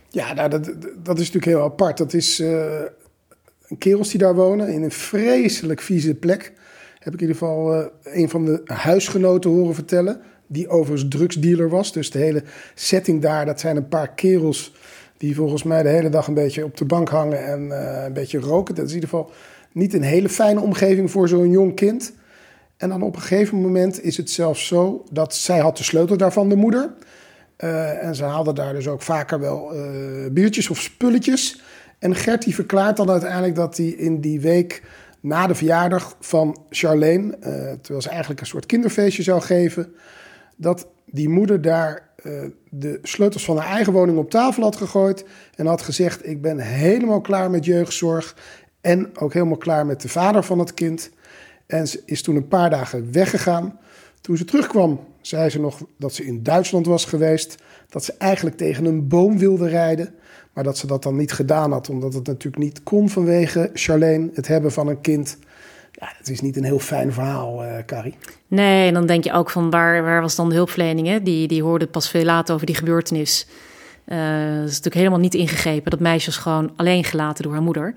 Ja, nou, dat, dat is natuurlijk heel apart. Dat is een kerels die daar wonen in een vreselijk vieze plek. Heb ik in ieder geval een van de huisgenoten horen vertellen. Die overigens drugsdealer was. Dus de hele setting daar, dat zijn een paar kerels... die volgens mij de hele dag een beetje op de bank hangen en eh, een beetje roken. Dat is in ieder geval niet een hele fijne omgeving voor zo'n jong kind. En dan op een gegeven moment is het zelfs zo dat zij had de sleutel daarvan, de moeder... Uh, en ze haalden daar dus ook vaker wel uh, biertjes of spulletjes. En Gert die verklaart dan uiteindelijk dat hij in die week na de verjaardag van Charlene, terwijl ze eigenlijk een soort kinderfeestje zou geven, dat die moeder daar eh, de sleutels van haar eigen woning op tafel had gegooid. En had gezegd: Ik ben helemaal klaar met jeugdzorg. En ook helemaal klaar met de vader van het kind. En ze is toen een paar dagen weggegaan. Toen ze terugkwam, zei ze nog dat ze in Duitsland was geweest. Dat ze eigenlijk tegen een boom wilde rijden. Maar dat ze dat dan niet gedaan had, omdat het natuurlijk niet kon vanwege Charlene, het hebben van een kind. Ja, het is niet een heel fijn verhaal, uh, Carrie. Nee, en dan denk je ook van waar, waar was dan de hulpverlening? Hè? Die, die hoorde pas veel later over die gebeurtenis. Uh, dat is natuurlijk helemaal niet ingegrepen. Dat meisje is gewoon alleen gelaten door haar moeder.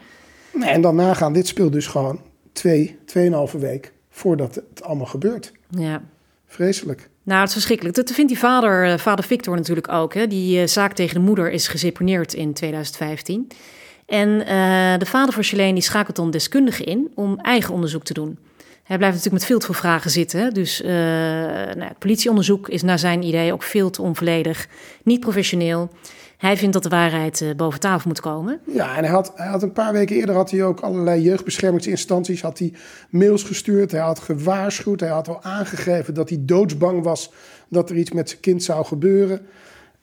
Nee, en dan nagaan, dit speelt dus gewoon twee, tweeënhalve week voordat het allemaal gebeurt. Ja. Vreselijk. Nou, het is verschrikkelijk. Dat vindt die vader, eh, vader Victor natuurlijk ook. Hè. Die zaak tegen de moeder is geseponeerd in 2015. En uh, de vader van Charlene die schakelt dan deskundigen in om eigen onderzoek te doen. Hij blijft natuurlijk met veel te veel vragen zitten. Dus nou, het politieonderzoek is naar zijn idee ook veel te onvolledig, niet professioneel. Hij vindt dat de waarheid uh, boven tafel moet komen. Ja, en hij had, hij had een paar weken eerder had hij ook allerlei jeugdbeschermingsinstanties had hij mails gestuurd. Hij had gewaarschuwd. Hij had al aangegeven dat hij doodsbang was dat er iets met zijn kind zou gebeuren.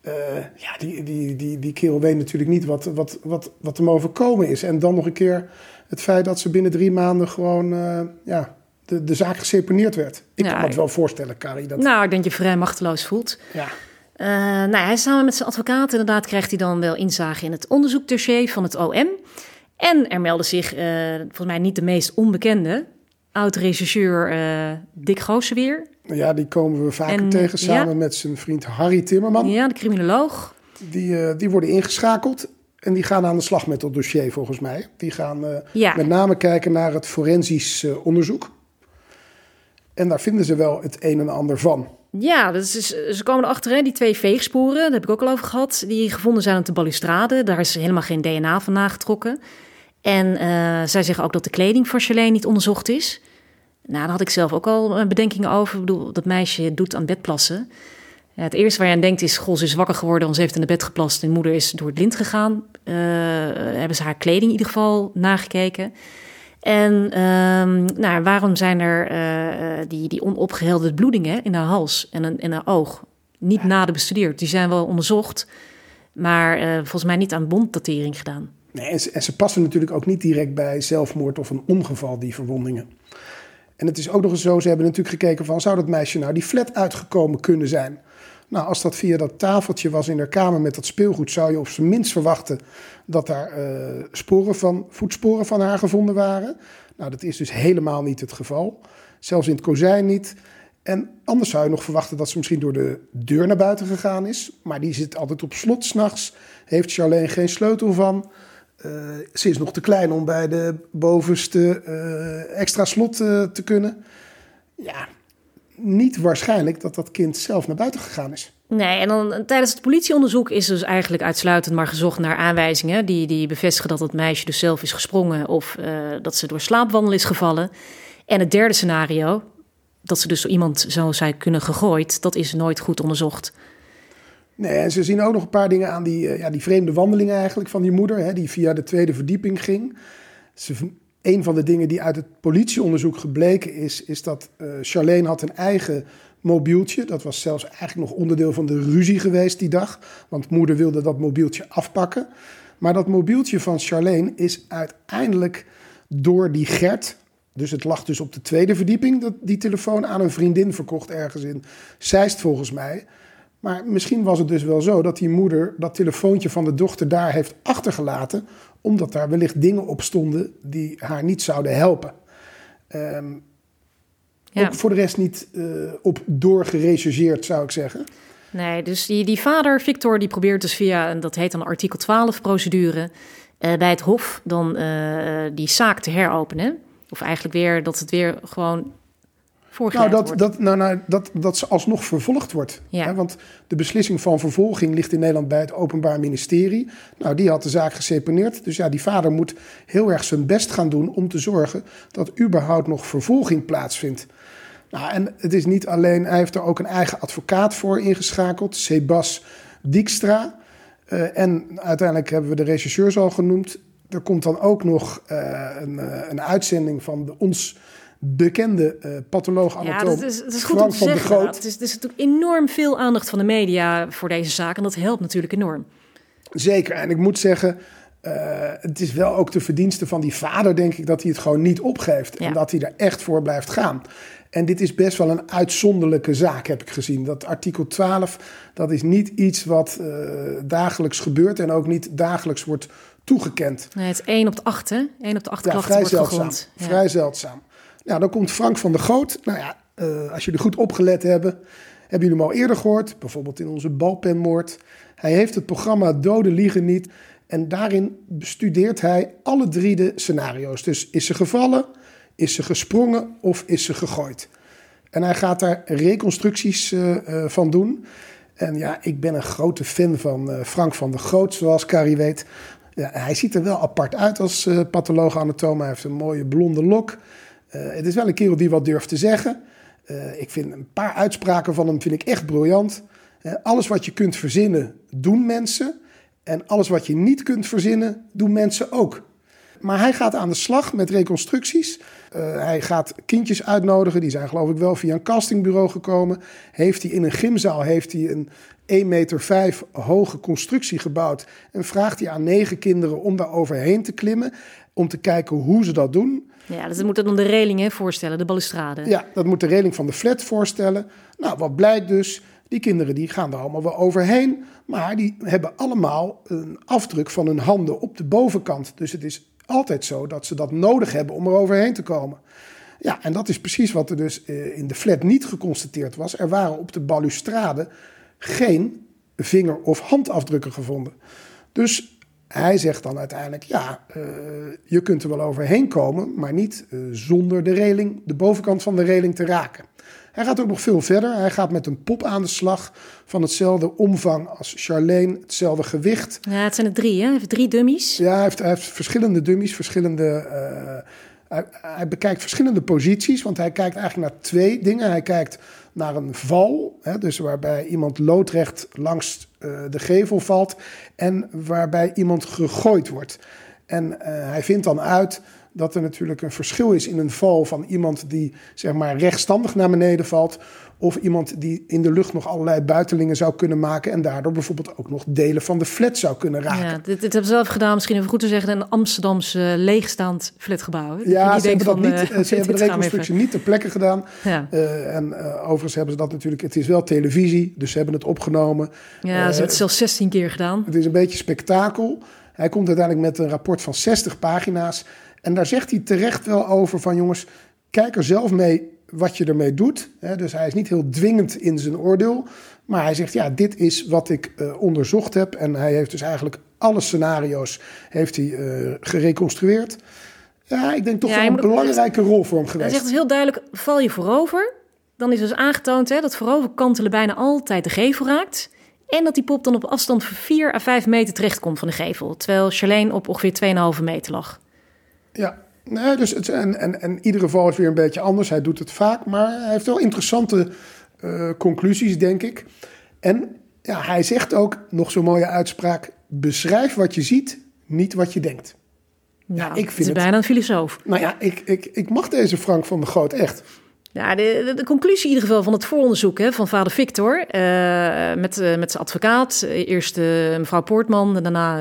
Uh, ja, die, die, die, die kerel weet natuurlijk niet wat, wat, wat, wat hem overkomen is. En dan nog een keer het feit dat ze binnen drie maanden gewoon uh, ja, de, de zaak geseponeerd werd. Ik ja, kan me het wel voorstellen, Kari. Dat... Nou, ik denk dat je vrij machteloos voelt. Ja. Uh, nou, hij samen met zijn advocaat inderdaad krijgt hij dan wel inzage in het onderzoekdossier van het OM. En er meldde zich, volgens mij niet de meest onbekende, oud-regisseur uh, Dick Gooseweer. Ja, die komen we vaker en, tegen samen ja. met zijn vriend Harry Timmerman. Ja, de criminoloog. Die, die worden ingeschakeld en die gaan aan de slag met dat dossier volgens mij. Die gaan ja. met name kijken naar het forensisch onderzoek. En daar vinden ze wel het een en ander van. Ja, dus is, ze komen erachter, hè, die twee veegsporen, daar heb ik ook al over gehad, die gevonden zijn op de balustrade. Daar is helemaal geen DNA van nagetrokken. En uh, zij zeggen ook dat de kleding van Charlene niet onderzocht is. Nou, daar had ik zelf ook al bedenkingen over. Ik bedoel, dat meisje doet aan bedplassen. Ja, het eerste waar je aan denkt is, goh, ze is wakker geworden, want ze heeft in de bed geplast en moeder is door het lint gegaan. Uh, hebben ze haar kleding in ieder geval nagekeken. En um, nou, waarom zijn er uh, die, die onopgehelderde bloedingen in haar hals en in haar oog niet ja. nader bestudeerd? Die zijn wel onderzocht, maar uh, volgens mij niet aan bonddatering gedaan. Nee, en ze, en ze, passen natuurlijk ook niet direct bij zelfmoord of een ongeval, die verwondingen. En het is ook nog eens zo, ze hebben natuurlijk gekeken van... zou dat meisje nou die flat uitgekomen kunnen zijn? Nou, als dat via dat tafeltje was in haar kamer met dat speelgoed, zou je op zijn minst verwachten dat daar uh, sporen van, voetsporen van haar gevonden waren. Nou, dat is dus helemaal niet het geval. Zelfs in het kozijn niet. En anders zou je nog verwachten dat ze misschien door de deur naar buiten gegaan is. Maar die zit altijd op slot s'nachts. Heeft Charlene geen sleutel van. Uh, ze is nog te klein om bij de bovenste uh, extra slot te kunnen. Ja, niet waarschijnlijk dat dat kind zelf naar buiten gegaan is. Nee, en dan tijdens het politieonderzoek is dus eigenlijk uitsluitend maar gezocht naar aanwijzingen die, die bevestigen dat het meisje dus zelf is gesprongen of dat ze door slaapwandel is gevallen. En het derde scenario, dat ze dus door iemand zou zijn kunnen gegooid, dat is nooit goed onderzocht. Nee, en ze zien ook nog een paar dingen aan die, uh, ja, die vreemde wandelingen eigenlijk van die moeder, hè, die via de tweede verdieping ging. Ze een van de dingen die uit het politieonderzoek gebleken is, is dat uh, Charlene had een eigen mobieltje. Dat was zelfs eigenlijk nog onderdeel van de ruzie geweest die dag. Want moeder wilde dat mobieltje afpakken. Maar dat mobieltje van Charlene is uiteindelijk door die Gert. Dus het lag dus op de tweede verdieping, dat, die telefoon aan een vriendin verkocht ergens in Zeist volgens mij. Maar misschien was het dus wel zo dat die moeder dat telefoontje van de dochter daar heeft achtergelaten, omdat daar wellicht dingen op stonden die haar niet zouden helpen. Um, ja. Ook voor de rest niet uh, op doorgerechercheerd, zou ik zeggen. Nee, dus die, die vader, Victor, die probeert dus via, en dat heet dan artikel 12 procedure, uh, bij het Hof dan uh, die zaak te heropenen. Of eigenlijk weer dat het weer gewoon nou, dat, Dat, nou, nou, dat, dat ze alsnog vervolgd wordt. Ja. Hè? Want de beslissing van vervolging ligt in Nederland bij het Openbaar Ministerie. Nou, die had de zaak geseponeerd. Dus ja, die vader moet heel erg zijn best gaan doen om te zorgen dat überhaupt nog vervolging plaatsvindt. Nou, en het is niet alleen, hij heeft er ook een eigen advocaat voor ingeschakeld, Sebas Dijkstra. Uh, en uiteindelijk hebben we de regisseurs al genoemd. Er komt dan ook nog uh, een, uh, een uitzending van de, ons bekende uh, patholoog anatoom ja, dat is, dat is goed om te zeggen. Het is, er is natuurlijk enorm veel aandacht van de media voor deze zaak. En dat helpt natuurlijk enorm. Zeker. En ik moet zeggen, uh, het is wel ook de verdienste van die vader, denk ik, dat hij het gewoon niet opgeeft. En dat hij er echt voor blijft gaan. En dit is best wel een uitzonderlijke zaak, heb ik gezien. Dat artikel 12, dat is niet iets wat uh, dagelijks gebeurt en ook niet dagelijks wordt toegekend. Nee, het is 1 op de 8, hè? 1 op de 8 ja, klachten vrij wordt zeldzaam. Ja. Vrij zeldzaam. Nou, dan komt Frank van der Goot. Nou ja, uh, als jullie goed opgelet hebben, hebben jullie hem al eerder gehoord. Bijvoorbeeld in onze balpenmoord. Hij heeft het programma Doden Liegen Niet. En daarin bestudeert hij alle drie de scenario's. Dus is ze gevallen, is ze gesprongen of is ze gegooid? En hij gaat daar reconstructies uh, uh, van doen. En ja, ik ben een grote fan van Frank van der Goot, zoals Carrie weet. Ja, hij ziet er wel apart uit als patholoog anatoom. Hij heeft een mooie blonde lok. Het is wel een kerel die wat durft te zeggen. ik vind een paar uitspraken van hem vind ik echt briljant. alles wat je kunt verzinnen, doen mensen. En alles wat je niet kunt verzinnen, doen mensen ook. Maar hij gaat aan de slag met reconstructies. Hij gaat kindjes uitnodigen. Die zijn geloof ik wel via een castingbureau gekomen. Heeft hij in een gymzaal heeft hij een 1,5 meter hoge constructie gebouwd. En vraagt hij aan negen kinderen om daar overheen te klimmen. Om te kijken hoe ze dat doen. Ja, dus dat moet dan de reling voorstellen, de balustrade. Ja, dat moet de reling van de flat voorstellen. Nou, wat blijkt dus? Die kinderen die gaan er allemaal wel overheen. Maar die hebben allemaal een afdruk van hun handen op de bovenkant. Dus het is altijd zo dat ze dat nodig hebben om er overheen te komen. Ja, en dat is precies wat er dus eh, in de flat niet geconstateerd was. Er waren op de balustrade geen vinger- of handafdrukken gevonden. Dus hij zegt dan uiteindelijk: ja, uh, je kunt er wel overheen komen, maar niet uh, zonder de reling, de bovenkant van de reling te raken. Hij gaat ook nog veel verder. Hij gaat met een pop aan de slag van hetzelfde omvang als Charlene, hetzelfde gewicht. Ja, het zijn er drie, hè? Hij heeft drie dummies. Ja, hij heeft, hij heeft verschillende dummies, verschillende. Uh, hij, bekijkt verschillende posities, want hij kijkt eigenlijk naar twee dingen. Hij kijkt naar een val, hè, dus waarbij iemand loodrecht langs uh, de gevel valt en waarbij iemand gegooid wordt. En uh, hij vindt dan uit dat er natuurlijk een verschil is in een val van iemand die zeg maar rechtstandig naar beneden valt. Of iemand die in de lucht nog allerlei buitelingen zou kunnen maken. En daardoor bijvoorbeeld ook nog delen van de flat zou kunnen raken. Ja, dit, dit hebben ze zelf gedaan, misschien even goed te zeggen, een Amsterdamse leegstaand flatgebouw. Ja, ze hebben, dat niet, uh, ze hebben de reconstructie niet ter plekke gedaan. Ja. Uh, en uh, overigens hebben ze dat natuurlijk, het is wel televisie, dus ze hebben het opgenomen. Ja, ze hebben het zelfs 16 keer gedaan. Het is een beetje spektakel. Hij komt uiteindelijk met een rapport van 60 pagina's. En daar zegt hij terecht wel over van jongens, kijk er zelf mee wat je ermee doet. Dus hij is niet heel dwingend in zijn oordeel. Maar hij zegt, ja, dit is wat ik uh, onderzocht heb. En hij heeft dus eigenlijk alle scenario's heeft hij, uh, gereconstrueerd. Ja, ik denk toch ja, wel een belangrijke rol voor hem geweest. Hij zegt dus heel duidelijk, val je voorover... dan is dus aangetoond hè, dat vooroverkantelen bijna altijd de gevel raakt... En dat die pop dan op afstand van 4 à 5 meter terechtkomt van de gevel. Terwijl Charlene op ongeveer 2,5 meter lag. Ja, nee, dus het, en, en, en iedere geval is weer een beetje anders. Hij doet het vaak, maar hij heeft wel interessante uh, conclusies, denk ik. En ja, hij zegt ook, nog zo'n mooie uitspraak... beschrijf wat je ziet, niet wat je denkt. Nou, ja, ik vind het is bijna een filosoof. Nou ja, ik, ik, ik mag deze Frank van der Goot echt. Ja, de, de, de, conclusie in ieder geval van het vooronderzoek hè, van vader Victor... Uh, met, uh, met zijn advocaat, eerst mevrouw Poortman, daarna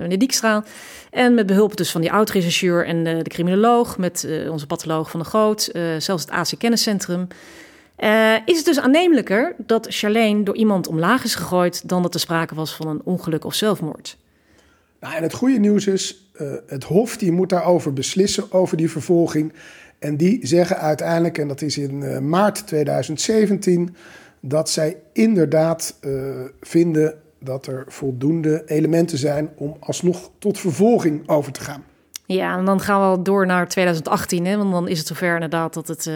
meneer Dijkstra... En met behulp dus van die oud-rechercheur en de, de criminoloog, met uh, onze patholoog van de Groot, uh, zelfs het AC Kenniscentrum. Is het dus aannemelijker dat Charlene door iemand omlaag is gegooid dan dat er sprake was van een ongeluk of zelfmoord? Nou, en het goede nieuws is, het Hof die moet daarover beslissen, over die vervolging. En die zeggen uiteindelijk, en dat is in maart 2017, dat zij inderdaad vinden dat er voldoende elementen zijn om alsnog tot vervolging over te gaan. Ja, en dan gaan we door naar 2018, hè, want dan is het zover inderdaad dat het uh,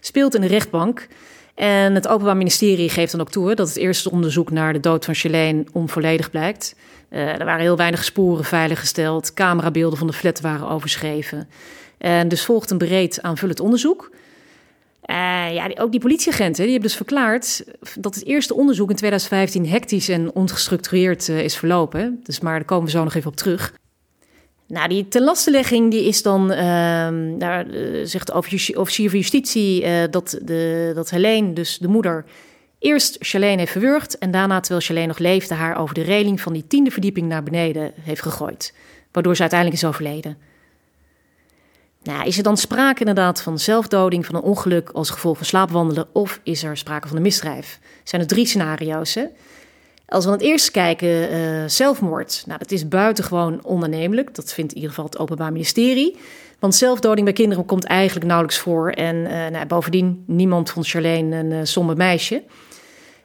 speelt in de rechtbank. En het Openbaar Ministerie geeft dan ook toe dat het eerste onderzoek naar de dood van Charlene onvolledig blijkt. Uh, er waren heel weinig sporen veiliggesteld, camerabeelden van de flat waren overschreven. En dus volgt een breed aanvullend onderzoek. Uh, ja, ook die politieagenten die hebben dus verklaard dat het eerste onderzoek in 2015 hectisch en ongestructureerd uh, is verlopen. Dus maar daar komen we zo nog even op terug. Nou, die tenlastelegging die is dan, ehm daar eh, zegt de offici- officier van justitie eh, dat, de, dat Helene, dus de moeder, eerst Charlene heeft verwurgd en daarna, terwijl Charlene nog leefde, haar over de reling van die tiende verdieping naar beneden heeft gegooid. Waardoor ze uiteindelijk is overleden. Nou, is er dan sprake inderdaad van zelfdoding, van een ongeluk als gevolg van slaapwandelen, of is er sprake van een misdrijf? Zijn er drie scenario's, hè? Als we aan het eerst kijken, eh, zelfmoord. Nou, dat is buitengewoon onaannemelijk. Dat vindt in ieder geval het Openbaar Ministerie. Want zelfdoding bij kinderen komt eigenlijk nauwelijks voor. En eh, nou, bovendien, niemand vond Charlene een uh, somber meisje.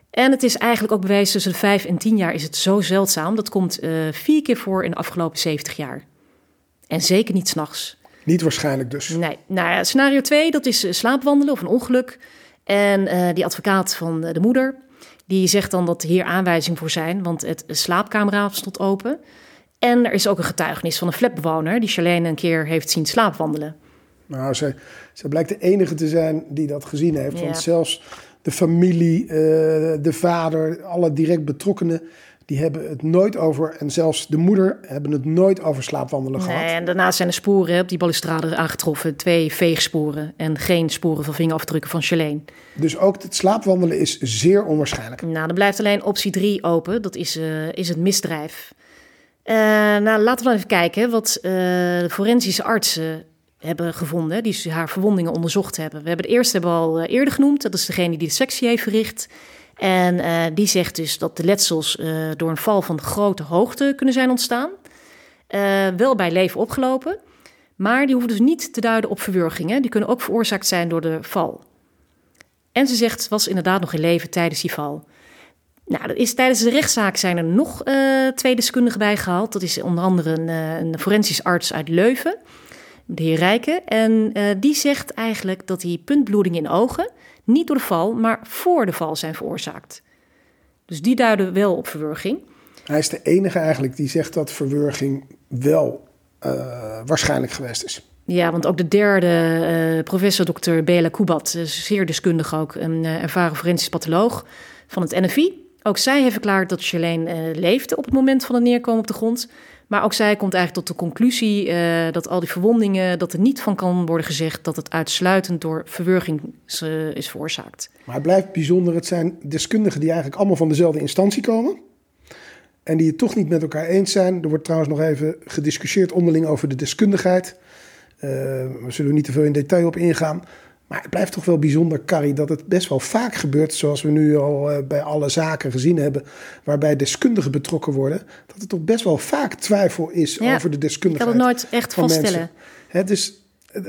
En het is eigenlijk ook bewezen tussen de vijf en tien jaar is het zo zeldzaam. Dat komt eh, vier keer voor in de afgelopen 70 jaar. En zeker niet s'nachts. Niet waarschijnlijk dus. Nee, nou ja, scenario 2, dat is eh, slaapwandelen of een ongeluk. En eh, die advocaat van eh, de moeder, die zegt dan dat hier aanwijzingen voor zijn, want het slaapkamerraam stond open. En er is ook een getuigenis van een flatbewoner die Charlene een keer heeft zien slaapwandelen. Nou, zij, zij blijkt de enige te zijn die dat gezien heeft. Ja. Want zelfs de familie, de vader, alle direct betrokkenen, die hebben het nooit over. En zelfs de moeder hebben het nooit over slaapwandelen Nee, gehad. en daarnaast zijn er sporen op die balustrade aangetroffen, twee veegsporen en geen sporen van vingerafdrukken van Charlene. Dus ook het slaapwandelen is zeer onwaarschijnlijk. Nou, dan blijft alleen optie 3 open. Dat is, eh, is het misdrijf. Eh, nou, laten we dan even kijken wat eh, de forensische artsen hebben gevonden. Die haar verwondingen onderzocht hebben. We hebben de eerste hebben we al eerder genoemd. Dat is degene die de sectie heeft verricht. En eh, die zegt dus dat de letsels eh, door een val van grote hoogte kunnen zijn ontstaan. Eh, wel bij leven opgelopen. Maar die hoeven dus niet te duiden op verwurgingen. Die kunnen ook veroorzaakt zijn door de val. En ze zegt, was inderdaad nog in leven tijdens die val. Nou, dat is, tijdens de rechtszaak zijn er nog twee deskundigen bijgehaald. Dat is onder andere een, forensisch arts uit Leuven, de heer Rijken. En die zegt eigenlijk dat die puntbloedingen in ogen niet door de val, maar voor de val zijn veroorzaakt. Dus die duiden wel op verwurging. Hij is de enige eigenlijk die zegt dat verwurging wel eh, waarschijnlijk geweest is. Ja, want ook de derde, eh, professor Dr. Bela Kubat, eh, zeer deskundig ook, een ervaren forensisch patholoog van het NFI. Ook zij heeft verklaard dat Charlene leefde op het moment van het neerkomen op de grond. Maar ook zij komt eigenlijk tot de conclusie eh, dat al die verwondingen, dat er niet van kan worden gezegd dat het uitsluitend door verwurging is, eh, is veroorzaakt. Maar het blijft bijzonder. Het zijn deskundigen die eigenlijk allemaal van dezelfde instantie komen. En die het toch niet met elkaar eens zijn. Er wordt trouwens nog even gediscussieerd onderling over de deskundigheid. Eh, we zullen niet te veel in detail op ingaan. Maar het blijft toch wel bijzonder, Carrie, dat het best wel vaak gebeurt, zoals we nu al eh, bij alle zaken gezien hebben, waarbij deskundigen betrokken worden, dat er toch best wel vaak twijfel is Ja, over de Ik deskundigheid. kan het nooit echt vaststellen. Het is, eh,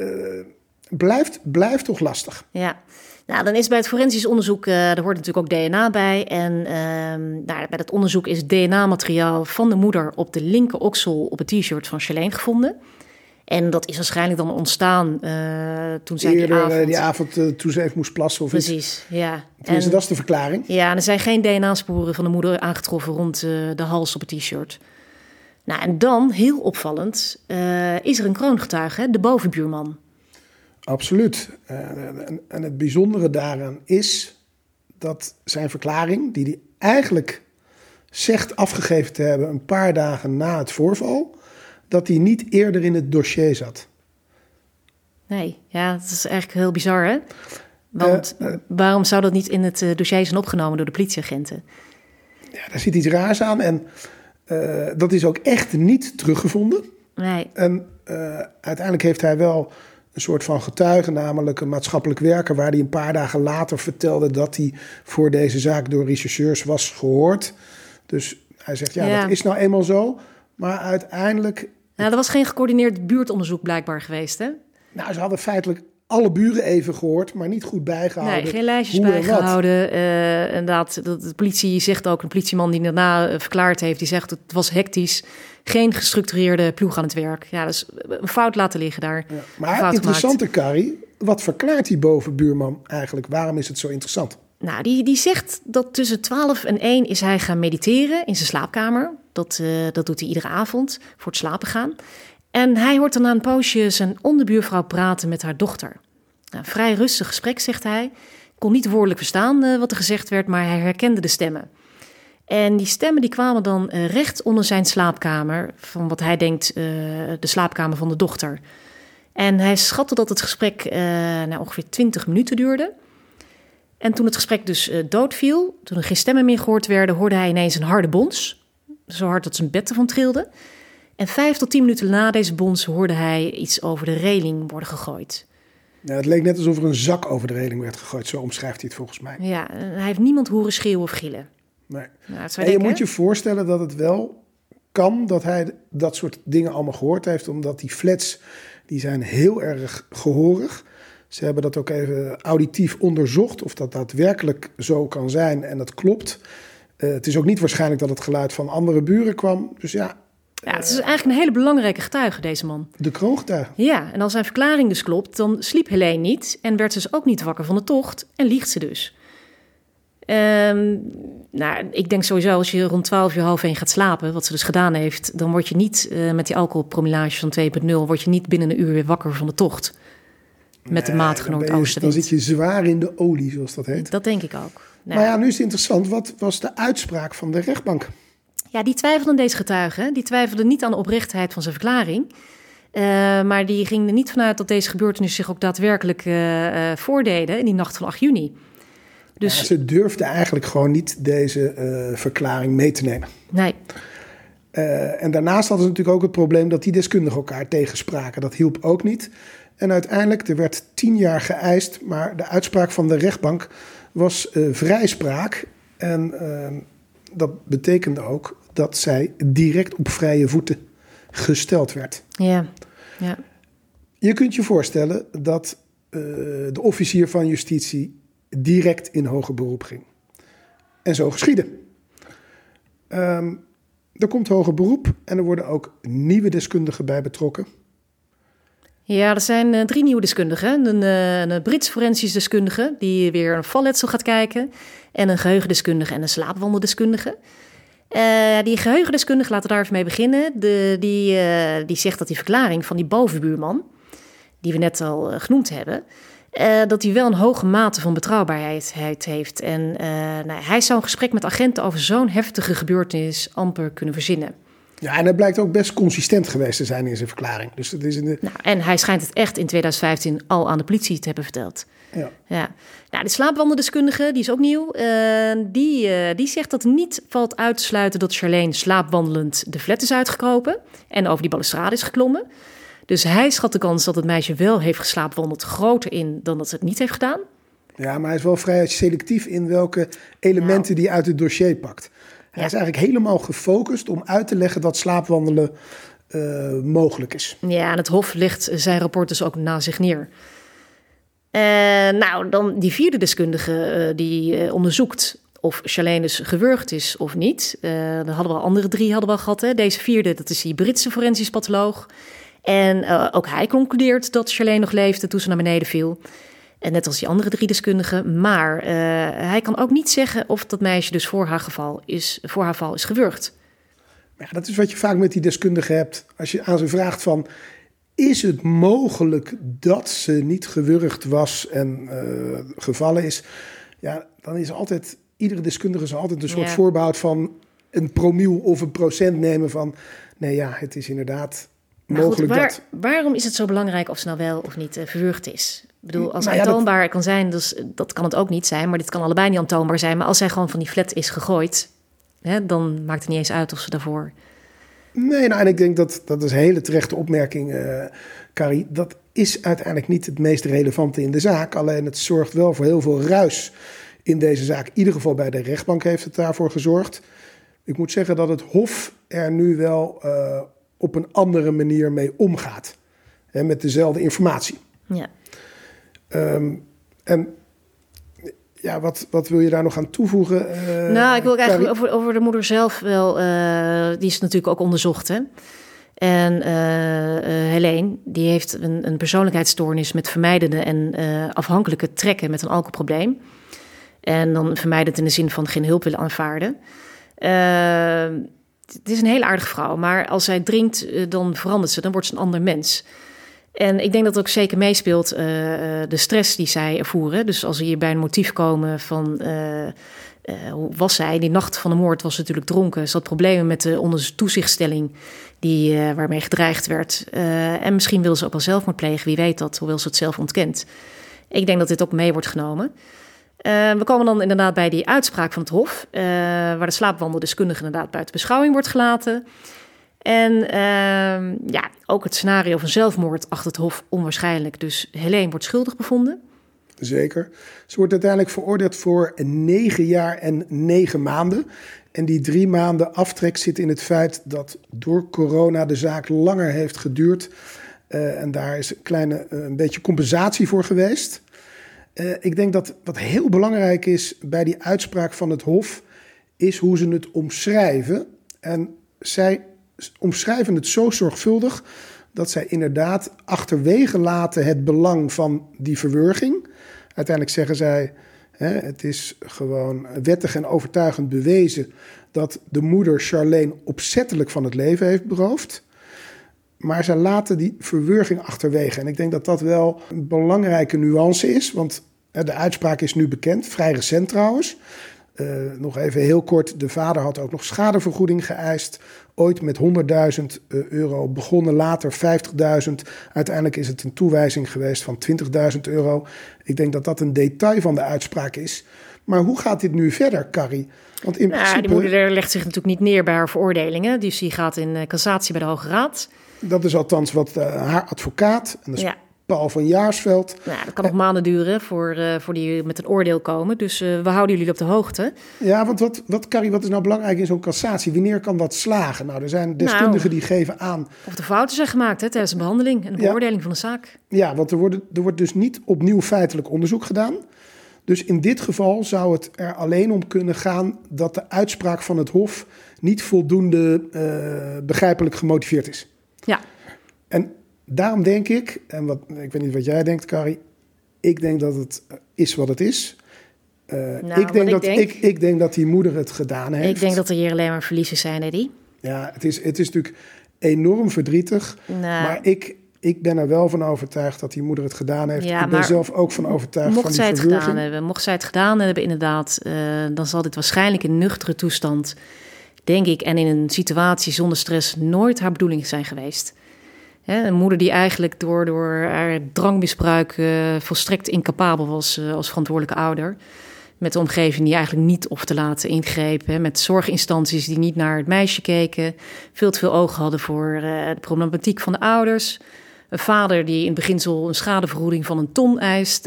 blijft, blijft toch lastig. Ja, nou dan is bij het forensisch onderzoek, eh er hoort natuurlijk ook DNA bij. En ehm, nou, bij dat onderzoek is DNA-materiaal van de moeder op de linker oksel op het t-shirt van Charlene gevonden. En dat is waarschijnlijk dan ontstaan eh, toen zij Eerder die eh, avond... die avond eh, toen ze even moest plassen of iets. Precies, ja. Tenminste, En- dat is de verklaring. ja, en er zijn geen DNA-sporen van de moeder aangetroffen rond de hals op het t-shirt. Nou, en dan, heel opvallend, is er een kroongetuige, hè, de bovenbuurman. Absoluut. En, en het bijzondere daaraan is dat zijn verklaring, die hij eigenlijk zegt afgegeven te hebben een paar dagen na het voorval, dat hij niet eerder in het dossier zat. Nee, ja, dat is eigenlijk heel bizar, hè? Want waarom zou dat niet in het eh, dossier zijn opgenomen door de politieagenten? Ja, daar zit iets raars aan en eh, dat is ook echt niet teruggevonden. Nee, En eh, uiteindelijk heeft hij wel een soort van getuige, namelijk een maatschappelijk werker, waar hij een paar dagen later vertelde dat hij voor deze zaak door rechercheurs was gehoord. Dus hij zegt, ja, Ja. dat is nou eenmaal zo. Maar uiteindelijk, nou, er was geen gecoördineerd buurtonderzoek blijkbaar geweest, hè? nou, ze hadden feitelijk alle buren even gehoord, maar niet goed bijgehouden. Nee, geen lijstjes hoe en wat. bijgehouden. Eh inderdaad, dat, de politie zegt ook, een politieman die daarna eh, verklaard heeft, die zegt het was hectisch. Geen gestructureerde ploeg aan het werk. Ja, dus een fout laten liggen daar. Ja, Maar fout interessante, Carrie, wat verklaart die bovenbuurman eigenlijk? Waarom is het zo interessant? Nou, die, die zegt dat tussen 12 en 1 is hij gaan mediteren in zijn slaapkamer. Dat, eh, dat doet hij iedere avond voor het slapen gaan. En hij hoort dan na een poosje zijn onderbuurvrouw praten met haar dochter. Nou, vrij rustig gesprek, zegt hij. Kon niet woordelijk verstaan eh, wat er gezegd werd, maar hij herkende de stemmen. En die stemmen die kwamen dan eh, recht onder zijn slaapkamer, van wat hij denkt de slaapkamer van de dochter. En hij schatte dat het gesprek nou, ongeveer 20 minuten duurde. En toen het gesprek dus doodviel, toen er geen stemmen meer gehoord werden, hoorde hij ineens een harde bons. Zo hard dat zijn bed ervan trilde. En vijf tot tien minuten na deze bons hoorde hij iets over de reling worden gegooid. Ja, het leek net alsof er een zak over de reling werd gegooid. Zo omschrijft hij het volgens mij. Ja, hij heeft niemand horen schreeuwen of gillen. Nee. Nou, En je moet je voorstellen dat het wel kan dat hij dat soort dingen allemaal gehoord heeft. Omdat die flats, die zijn heel erg gehoorig. Ze hebben dat ook even auditief onderzocht of dat daadwerkelijk zo kan zijn. En dat klopt. Eh, het is ook niet waarschijnlijk dat het geluid van andere buren kwam. Dus ja, Ja, het is eigenlijk een hele belangrijke getuige, deze man. de kroongetuige. Ja, en als zijn verklaring dus klopt, dan sliep Helene niet en werd ze dus ook niet wakker van de tocht en liegt ze dus. Ehm, nou, ik denk sowieso als je rond 12 uur half één gaat slapen, wat ze dus gedaan heeft, dan word je niet eh, met die alcoholpromillage van 2.0, word je niet binnen een uur weer wakker van de tocht. Met de Nee, je- noordoostenwind. Dan zit je zwaar in de olie, zoals dat heet. Dat denk ik ook. Nou, Maar ja, nu is het interessant. Wat was de uitspraak van de rechtbank? Ja, die twijfelde aan deze getuige. Die twijfelde niet aan de oprechtheid van zijn verklaring. Eh, maar die ging er niet vanuit dat deze gebeurtenissen zich ook daadwerkelijk eh, voordeden in die nacht van 8 juni. Dus Ja, ze durfde eigenlijk gewoon niet deze verklaring mee te nemen. nee, en daarnaast hadden ze natuurlijk ook het probleem dat die deskundigen elkaar tegenspraken. Dat hielp ook niet. En uiteindelijk, er werd tien jaar geëist, maar de uitspraak van de rechtbank was eh, vrijspraak. En eh, dat betekende ook dat zij direct op vrije voeten gesteld werd. ja, ja. Je kunt je voorstellen dat eh, de officier van justitie direct in hoger beroep ging. En zo geschiedde. Ehm, er komt hoger beroep en er worden ook nieuwe deskundigen bij betrokken. Ja, er zijn eh, drie nieuwe deskundigen. Een, eh, een Brits forensisch deskundige die weer een valletsel gaat kijken. En een geheugendeskundige en een slaapwandeldeskundige. Eh, die geheugendeskundige, laten we daar even mee beginnen. De, die, eh, die zegt dat die verklaring van die bovenbuurman, die we net al eh, genoemd hebben, eh, dat hij wel een hoge mate van betrouwbaarheid heeft. En eh, nou, hij zou een gesprek met agenten over zo'n heftige gebeurtenis amper kunnen verzinnen. Ja, en hij blijkt ook best consistent geweest te zijn in zijn verklaring. Dus het is in de. Nou, en hij schijnt het echt in 2015 al aan de politie te hebben verteld. Ja. Ja, nou, de slaapwandeldeskundige, die is ook nieuw. eh, die, eh, die zegt dat niet valt uit te sluiten dat Charlene slaapwandelend de flat is uitgekropen en over die balustrade is geklommen. Dus hij schat de kans dat het meisje wel heeft geslaapwandeld groter in dan dat ze het niet heeft gedaan. ja, maar hij is wel vrij selectief in welke elementen die hij uit het dossier pakt. Hij is eigenlijk helemaal gefocust om uit te leggen dat slaapwandelen eh, mogelijk is. Ja, en het Hof legt zijn rapport dus ook na zich neer. Eh, nou, dan die vierde deskundige eh, die onderzoekt of Charlene dus gewurgd is of niet. Dan hadden we al andere drie hadden we al gehad. Hè. Deze vierde, dat is die Britse forensisch patholoog. En ook hij concludeert dat Charlene nog leefde toen ze naar beneden viel. En net als die andere drie deskundigen. Maar eh, hij kan ook niet zeggen of dat meisje dus voor haar, geval is, voor haar val is gewurgd. Ja, dat is wat je vaak met die deskundigen hebt. Als je aan ze vraagt van... is het mogelijk dat ze niet gewurgd was en eh, gevallen is? Ja, dan is altijd... iedere deskundige zal altijd een soort Ja. voorbehoud van... een promiel of een procent nemen van... nee ja, het is inderdaad Maar goed, mogelijk waar- dat... waarom is het zo belangrijk of ze nou wel of niet verwurgd is? Ik bedoel, als Nou ja, dat- aantoonbaar kan zijn, dus, dat kan het ook niet zijn. Maar dit kan allebei niet aantoonbaar zijn. Maar als zij gewoon van die flat is gegooid, hè, dan maakt het niet eens uit of ze daarvoor... Nee, nou, en ik denk dat dat is een hele terechte opmerking, eh Carrie. Dat is uiteindelijk niet het meest relevante in de zaak. Alleen het zorgt wel voor heel veel ruis in deze zaak. In ieder geval bij de rechtbank heeft het daarvoor gezorgd. Ik moet zeggen dat het Hof er nu wel eh, op een andere manier mee omgaat. Hè, met dezelfde informatie. Ja. Ehm, en ja, wat, wat wil je daar nog aan toevoegen? eh, nou, ik wil eigenlijk over, over de moeder zelf wel... eh, die is natuurlijk ook onderzocht, hè. En eh, Helene, die heeft een, een persoonlijkheidsstoornis met vermijdende en afhankelijke trekken met een alcoholprobleem. En dan vermijdend in de zin van geen hulp willen aanvaarden. Eh, het is een hele aardige vrouw, maar als zij drinkt, dan verandert ze, dan wordt ze een ander mens. En ik denk dat ook zeker meespeelt eh, eh, de stress die zij ervoeren. Dus als we hier bij een motief komen van eh, hoe was zij? Die nacht van de moord was ze natuurlijk dronken. Ze had problemen met de ondertoezichtstelling die, uh, waarmee gedreigd werd. En misschien wil ze ook wel zelfmoord plegen, wie weet dat, hoewel ze het zelf ontkent. Ik denk dat dit ook mee wordt genomen. we komen dan inderdaad bij die uitspraak van het Hof, waar de slaapwandeldeskundige inderdaad buiten beschouwing wordt gelaten. En uh, ja, ook het scenario van zelfmoord achter het Hof onwaarschijnlijk. Dus Helene wordt schuldig bevonden. Zeker. Ze wordt uiteindelijk veroordeeld voor negen jaar en negen maanden. En die drie maanden aftrek zit in het feit dat door corona de zaak langer heeft geduurd. Uh, en daar is een kleine uh, een beetje compensatie voor geweest. Uh, ik denk dat wat heel belangrijk is bij die uitspraak van het Hof, is hoe ze het omschrijven. En zij omschrijven het zo zorgvuldig dat zij inderdaad achterwege laten het belang van die verwurging. Uiteindelijk zeggen zij, hè, het is gewoon wettig en overtuigend bewezen dat de moeder Charlene opzettelijk van het leven heeft beroofd. Maar ze laten die verwurging achterwege. En ik denk dat dat wel een belangrijke nuance is, want de uitspraak is nu bekend, vrij recent trouwens. Uh, nog even heel kort, de vader had ook nog schadevergoeding geëist. Ooit met 100.000 eh, euro begonnen, later 50.000. Uiteindelijk is het een toewijzing geweest van 20.000 euro. Ik denk dat dat een detail van de uitspraak is. Maar hoe gaat dit nu verder, Carrie? Want in nou, principe... Die moeder legt zich natuurlijk niet neer bij haar veroordelingen. Dus die gaat in eh, cassatie bij de Hoge Raad. Dat is althans wat haar advocaat, en dat is ja. Paul van Jaarsveld. Nou, dat kan nog maanden duren voor, uh, voor die met een oordeel komen. Dus uh, we houden jullie op de hoogte. Ja, want wat, wat, Carrie, wat is nou belangrijk in zo'n cassatie? Wanneer kan dat slagen? Nou, er zijn deskundigen nou, die geven aan... Of de fouten zijn gemaakt hè, tijdens een behandeling en de beoordeling ja, van de zaak. Ja, want er, worden, er wordt dus niet opnieuw feitelijk onderzoek gedaan. Dus in dit geval zou het er alleen om kunnen gaan... dat de uitspraak van het Hof niet voldoende uh, begrijpelijk gemotiveerd is. Ja. En daarom denk ik, en wat, ik weet niet wat jij denkt, Carrie. Ik denk dat het is wat het is. Uh, nou, ik, denk dat, ik, denk, ik, ik, denk dat die moeder het gedaan heeft. Ik denk dat er hier alleen maar verliezen zijn, Eddie. Ja, het is, het is natuurlijk enorm verdrietig. Nou, maar ik, ik ben er wel van overtuigd dat die moeder het gedaan heeft. Ja, ik ben zelf ook van overtuigd mocht van die zij het gedaan hebben, Mocht zij het gedaan hebben, inderdaad, uh, dan zal dit waarschijnlijk in nuchtere toestand, denk ik, en in een situatie zonder stress nooit haar bedoeling zijn geweest. Een moeder die eigenlijk door, door haar drangmisbruik uh, volstrekt incapabel was uh, als verantwoordelijke ouder. Met de omgeving die eigenlijk niet of te laten ingreep. Hè, met zorginstanties die niet naar het meisje keken. Veel te veel oog hadden voor uh, de problematiek van de ouders. Een vader die in beginsel een schadevergoeding van een ton eist.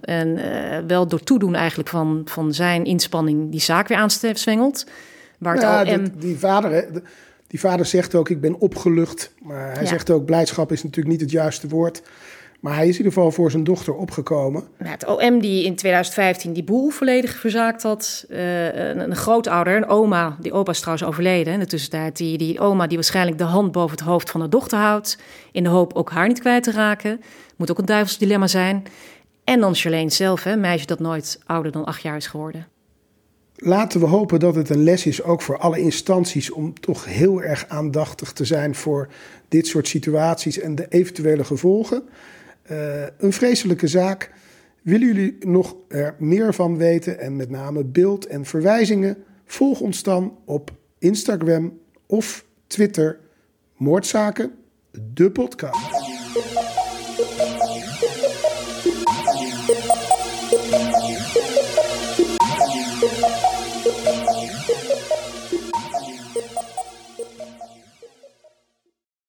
En wel door toedoen eigenlijk van, van zijn inspanning die zaak weer aanzwengelt. Waar het ja, OM... die, die, vader, die vader zegt ook, ik ben opgelucht. Maar hij ja. zegt ook, blijdschap is natuurlijk niet het juiste woord. Maar hij is in ieder geval voor zijn dochter opgekomen. Nou, het OM die in 2015 die boel volledig verzaakt had. Uh, een, een, grootouder, een oma, die opa is trouwens overleden in de tussentijd. Die, die oma die waarschijnlijk de hand boven het hoofd van de dochter houdt. In de hoop ook haar niet kwijt te raken. Moet ook een duivels dilemma zijn. En dan Charlene zelf, hè, meisje dat nooit ouder dan acht jaar is geworden. Laten we hopen dat het een les is, ook voor alle instanties, om toch heel erg aandachtig te zijn voor dit soort situaties en de eventuele gevolgen. Uh, een vreselijke zaak. Willen jullie nog er meer van weten en met name beeld en verwijzingen? Volg ons dan op Instagram of Twitter. Moordzaken, de podcast.